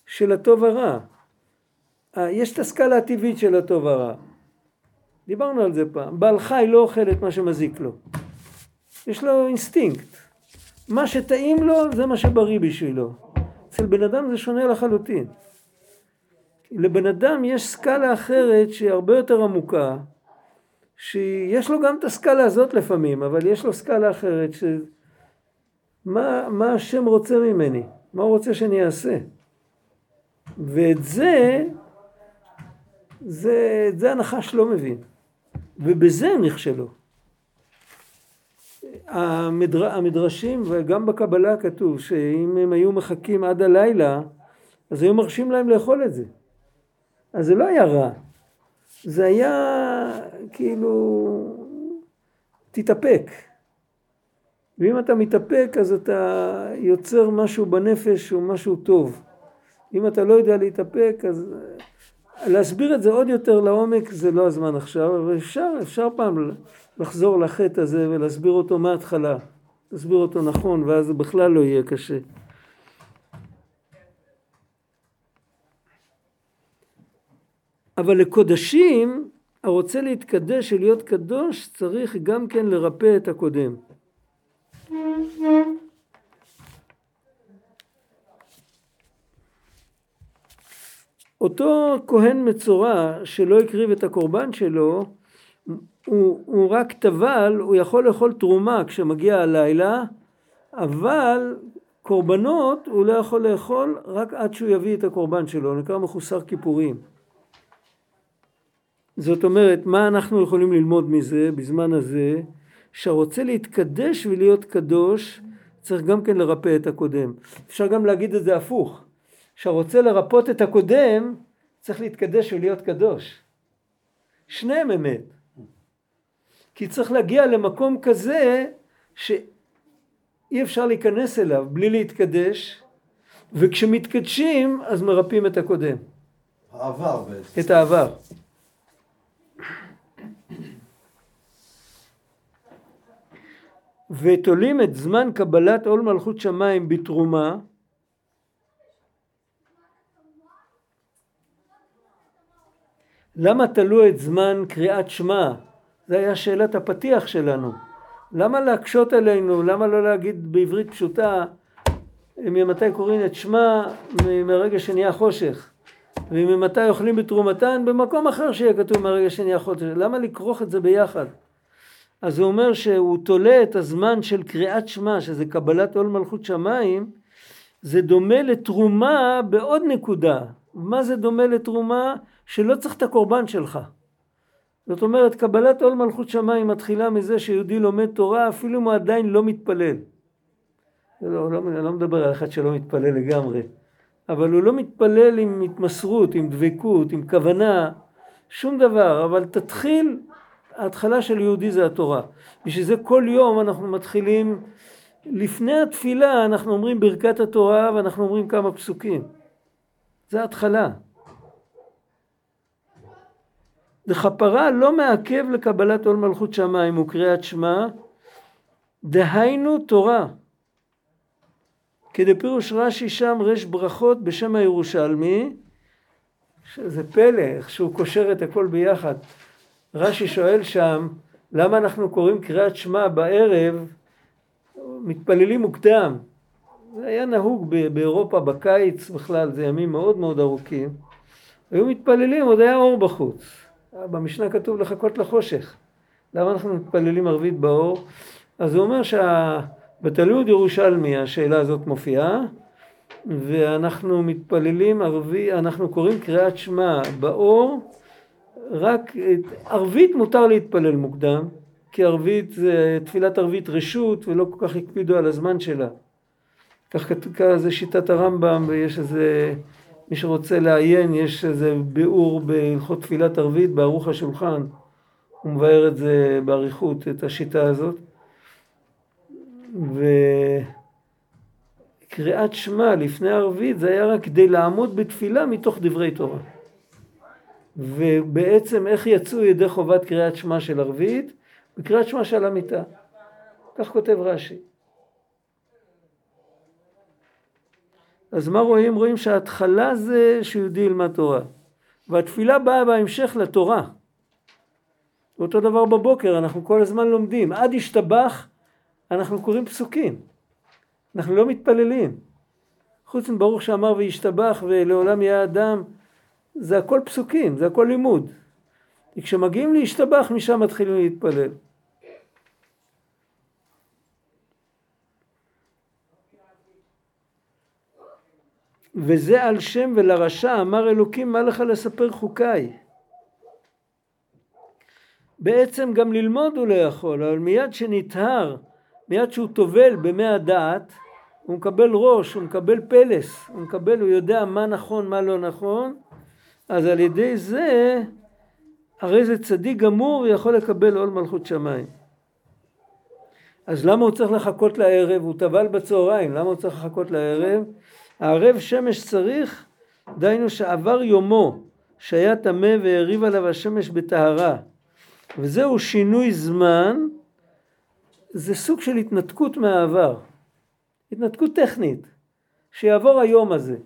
של הטוב הרע. אה, יש את הסקאלה הטבעית של הטוב הרע. דיברנו על זה פעם. בעל חי לא אוכל את מה שמזיק לו. יש לו אינסטינקט. מה שטעים לו זה מה שבריא בשבילו. אצל בן אדם זה שונה לחלוטין. לבן אדם יש סקאלה אחרת שהיא הרבה יותר עמוקה, שיש לו גם את הסקאלה הזאת לפעמים, אבל יש לו סקאלה אחרת ש... מה, מה השם רוצה ממני? מה הוא רוצה שאני אעשה? ואת זה, זה, את זה הנחש לא מבין. ובזה הם נכשלו. המדר, המדרשים, וגם בקבלה כתוב, שאם הם היו מחכים עד הלילה, אז היו מרשים להם לאכול את זה. אז זה לא היה רע. זה היה כאילו, תתאפק. ואם אתה מתאפק אז אתה יוצר משהו בנפש או משהו טוב. אם אתה לא יודע להתאפק אז להסביר את זה עוד יותר לעומק זה לא הזמן עכשיו, אבל אפשר, אפשר פעם לחזור לחטא הזה ולהסביר אותו מההתחלה. להסביר אותו נכון ואז זה בכלל לא יהיה קשה. אבל לקודשים, הרוצה להתקדש ולהיות קדוש, צריך גם כן לרפא את הקודם. אותו כהן מצורע שלא הקריב את הקורבן שלו, הוא, הוא רק טבל, הוא יכול לאכול תרומה כשמגיע הלילה, אבל קורבנות הוא לא יכול לאכול רק עד שהוא יביא את הקורבן שלו, נקרא מחוסר כיפורים. זאת אומרת, מה אנחנו יכולים ללמוד מזה בזמן הזה? שהרוצה להתקדש ולהיות קדוש, צריך גם כן לרפא את הקודם. אפשר גם להגיד את זה הפוך. שהרוצה לרפות את הקודם, צריך להתקדש ולהיות קדוש. שניהם אמת. כי צריך להגיע למקום כזה שאי אפשר להיכנס אליו בלי להתקדש, וכשמתקדשים אז מרפאים את הקודם, העבר בעצם. את העבר. ותולים את זמן קבלת עול מלכות שמיים בתרומה למה תלו את זמן קריאת שמע? זו הייתה שאלת הפתיח שלנו. למה להקשות עלינו? למה לא להגיד בעברית פשוטה ממתי קוראים את שמע מהרגע שנהיה חושך וממתי אוכלים בתרומתן במקום אחר שיהיה כתוב מהרגע שנהיה חושך למה לכרוך את זה ביחד? אז הוא אומר שהוא תולה את הזמן של קריאת שמע שזה קבלת עול מלכות שמיים זה דומה לתרומה בעוד נקודה מה זה דומה לתרומה? שלא צריך את הקורבן שלך זאת אומרת קבלת עול מלכות שמיים מתחילה מזה שיהודי לומד תורה אפילו אם הוא עדיין לא מתפלל לא, לא, אני לא מדבר על אחד שלא מתפלל לגמרי אבל הוא לא מתפלל עם התמסרות, עם דבקות, עם כוונה, שום דבר, אבל תתחיל, ההתחלה של יהודי זה התורה. בשביל זה כל יום אנחנו מתחילים, לפני התפילה אנחנו אומרים ברכת התורה ואנחנו אומרים כמה פסוקים. זה ההתחלה. וכפרה לא מעכב לקבלת עול מלכות שמיים וקריאת שמע, דהיינו תורה. כדפירוש רש"י שם רש ברכות בשם הירושלמי, שזה פלא, איך שהוא קושר את הכל ביחד. רש"י שואל שם, למה אנחנו קוראים קריאת שמע בערב, מתפללים מוקדם, זה היה נהוג באירופה בקיץ בכלל, זה ימים מאוד מאוד ארוכים. היו מתפללים, עוד היה אור בחוץ. במשנה כתוב לחכות לחושך. למה אנחנו מתפללים ערבית באור? אז הוא אומר שבתלמוד ירושלמי השאלה הזאת מופיעה, ואנחנו מתפללים ערבי, אנחנו קוראים קריאת שמע באור, רק ערבית מותר להתפלל מוקדם, כי ערבית זה תפילת ערבית רשות ולא כל כך הקפידו על הזמן שלה. כך זה שיטת הרמב"ם ויש איזה, מי שרוצה לעיין, יש איזה ביאור בהלכות תפילת ערבית בערוך השולחן, הוא מבאר את זה באריכות, את השיטה הזאת. וקריאת שמע לפני ערבית זה היה רק כדי לעמוד בתפילה מתוך דברי תורה. ובעצם איך יצאו ידי חובת קריאת שמע של ערבית? בקריאת שמע של המיטה. כך כותב רש"י. אז מה רואים? רואים שההתחלה זה שיהודי ילמד תורה. והתפילה באה בהמשך לתורה. אותו דבר בבוקר, אנחנו כל הזמן לומדים. עד ישתבח, אנחנו קוראים פסוקים. אנחנו לא מתפללים. חוץ מברוך שאמר וישתבח ולעולם יהיה אדם, זה הכל פסוקים, זה הכל לימוד. כי כשמגיעים להשתבח, משם מתחילים להתפלל. וזה על שם ולרשע אמר אלוקים מה לך לספר חוקיי. בעצם גם ללמוד הוא לא יכול, אבל מיד שנטהר, מיד שהוא טובל במי הדעת, הוא מקבל ראש, הוא מקבל פלס, הוא מקבל, הוא יודע מה נכון, מה לא נכון, אז על ידי זה, הרי זה צדיק גמור ויכול לקבל עול מלכות שמיים. אז למה הוא צריך לחכות לערב? הוא טבל בצהריים, למה הוא צריך לחכות לערב? הערב שמש צריך, דהיינו שעבר יומו, שהיה טמא והריב עליו השמש בטהרה. וזהו שינוי זמן, זה סוג של התנתקות מהעבר. התנתקות טכנית, שיעבור היום הזה.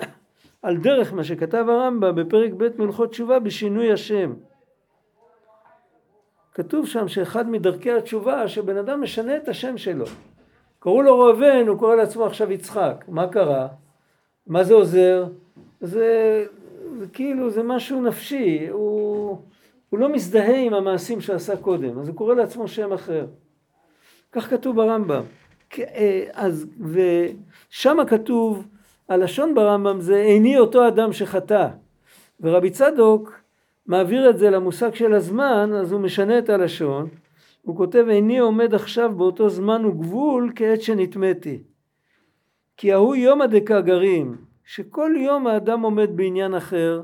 <coughs> על דרך מה שכתב הרמב"ם בפרק ב' מלכות תשובה בשינוי השם. כתוב שם שאחד מדרכי התשובה שבן אדם משנה את השם שלו. קראו לו ראובן, הוא קורא לעצמו עכשיו יצחק. מה קרה? מה זה עוזר? זה, זה כאילו, זה משהו נפשי. הוא, הוא לא מזדהה עם המעשים שעשה קודם, אז הוא קורא לעצמו שם אחר. כך כתוב ברמב"ם. אה, אז, ושם כתוב, הלשון ברמב"ם זה איני אותו אדם שחטא. ורבי צדוק מעביר את זה למושג של הזמן, אז הוא משנה את הלשון. הוא כותב איני עומד עכשיו באותו זמן וגבול כעת שנטמאתי. כי ההוא יומא דקאגרים, שכל יום האדם עומד בעניין אחר,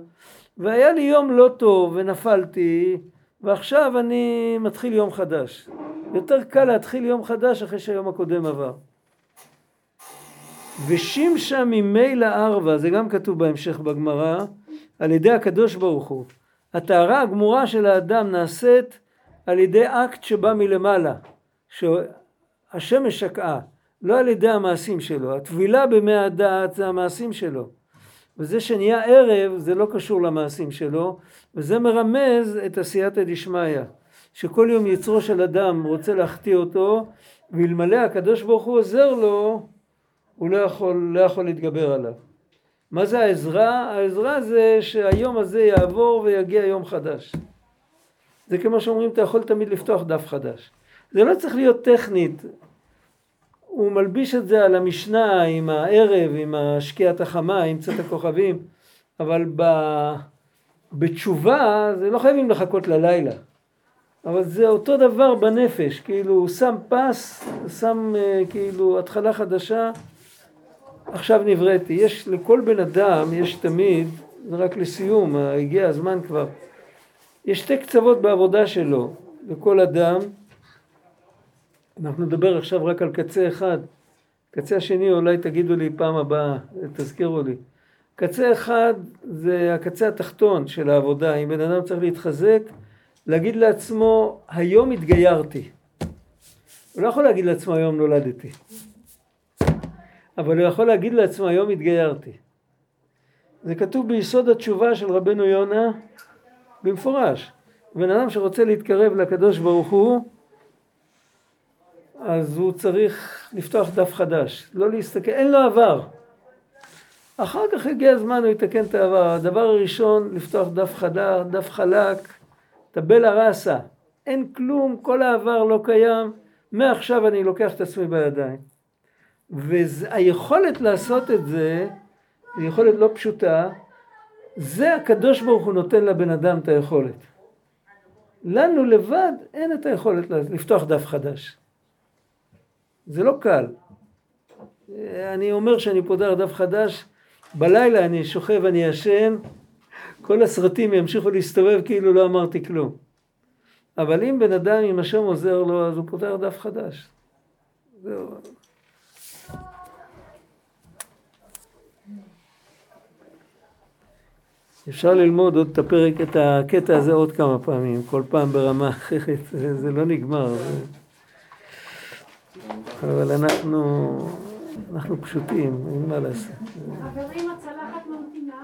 והיה לי יום לא טוב ונפלתי, ועכשיו אני מתחיל יום חדש. יותר קל להתחיל יום חדש אחרי שהיום הקודם עבר. ושמשה ממילא ערווה, זה גם כתוב בהמשך בגמרא, על ידי הקדוש ברוך הוא. הטהרה הגמורה של האדם נעשית על ידי אקט שבא מלמעלה, שהשמש שקעה, לא על ידי המעשים שלו. הטבילה במי הדעת זה המעשים שלו. וזה שנהיה ערב זה לא קשור למעשים שלו, וזה מרמז את עשייתא דשמיא, שכל יום יצרו של אדם רוצה להחטיא אותו, ואלמלא הקדוש ברוך הוא עוזר לו, הוא לא יכול, לא יכול להתגבר עליו. מה זה העזרה? העזרה זה שהיום הזה יעבור ויגיע יום חדש. זה כמו שאומרים, אתה יכול תמיד לפתוח דף חדש. זה לא צריך להיות טכנית. הוא מלביש את זה על המשנה עם הערב, עם השקיעת החמה, עם צאת הכוכבים, אבל ב... בתשובה זה לא חייבים לחכות ללילה. אבל זה אותו דבר בנפש, כאילו הוא שם פס, שם אה, כאילו התחלה חדשה, עכשיו נבראתי. יש לכל בן אדם, יש תמיד, זה רק לסיום, הגיע הזמן כבר, יש שתי קצוות בעבודה שלו, לכל אדם. אנחנו נדבר עכשיו רק על קצה אחד. קצה השני אולי תגידו לי פעם הבאה, תזכירו לי. קצה אחד זה הקצה התחתון של העבודה. אם בן אדם צריך להתחזק, להגיד לעצמו, היום התגיירתי. הוא לא יכול להגיד לעצמו, היום נולדתי. אבל הוא יכול להגיד לעצמו, היום התגיירתי. זה כתוב ביסוד התשובה של רבנו יונה, במפורש. בן אדם שרוצה להתקרב לקדוש ברוך הוא, אז הוא צריך לפתוח דף חדש, לא להסתכל, אין לו עבר. אחר כך הגיע הזמן, הוא יתקן את העבר. הדבר הראשון, לפתוח דף חדש, דף חלק, טבלה ראסה. אין כלום, כל העבר לא קיים, מעכשיו אני לוקח את עצמי בידיים. והיכולת לעשות את זה, היא יכולת לא פשוטה, זה הקדוש ברוך הוא נותן לבן אדם את היכולת. לנו לבד אין את היכולת לפתוח דף חדש. זה לא קל. אני אומר שאני פותח דף חדש, בלילה אני שוכב, אני ישן, כל הסרטים ימשיכו להסתובב כאילו לא אמרתי כלום. אבל אם בן אדם, אם השם עוזר לו, אז הוא פותח דף חדש. זהו. אפשר ללמוד עוד את הפרק, את הקטע הזה עוד כמה פעמים, כל פעם ברמה אחרת, זה, לא נגמר. אבל אנחנו, אנחנו פשוטים, אין מה לעשות. חברים, הצלחת ממתינה.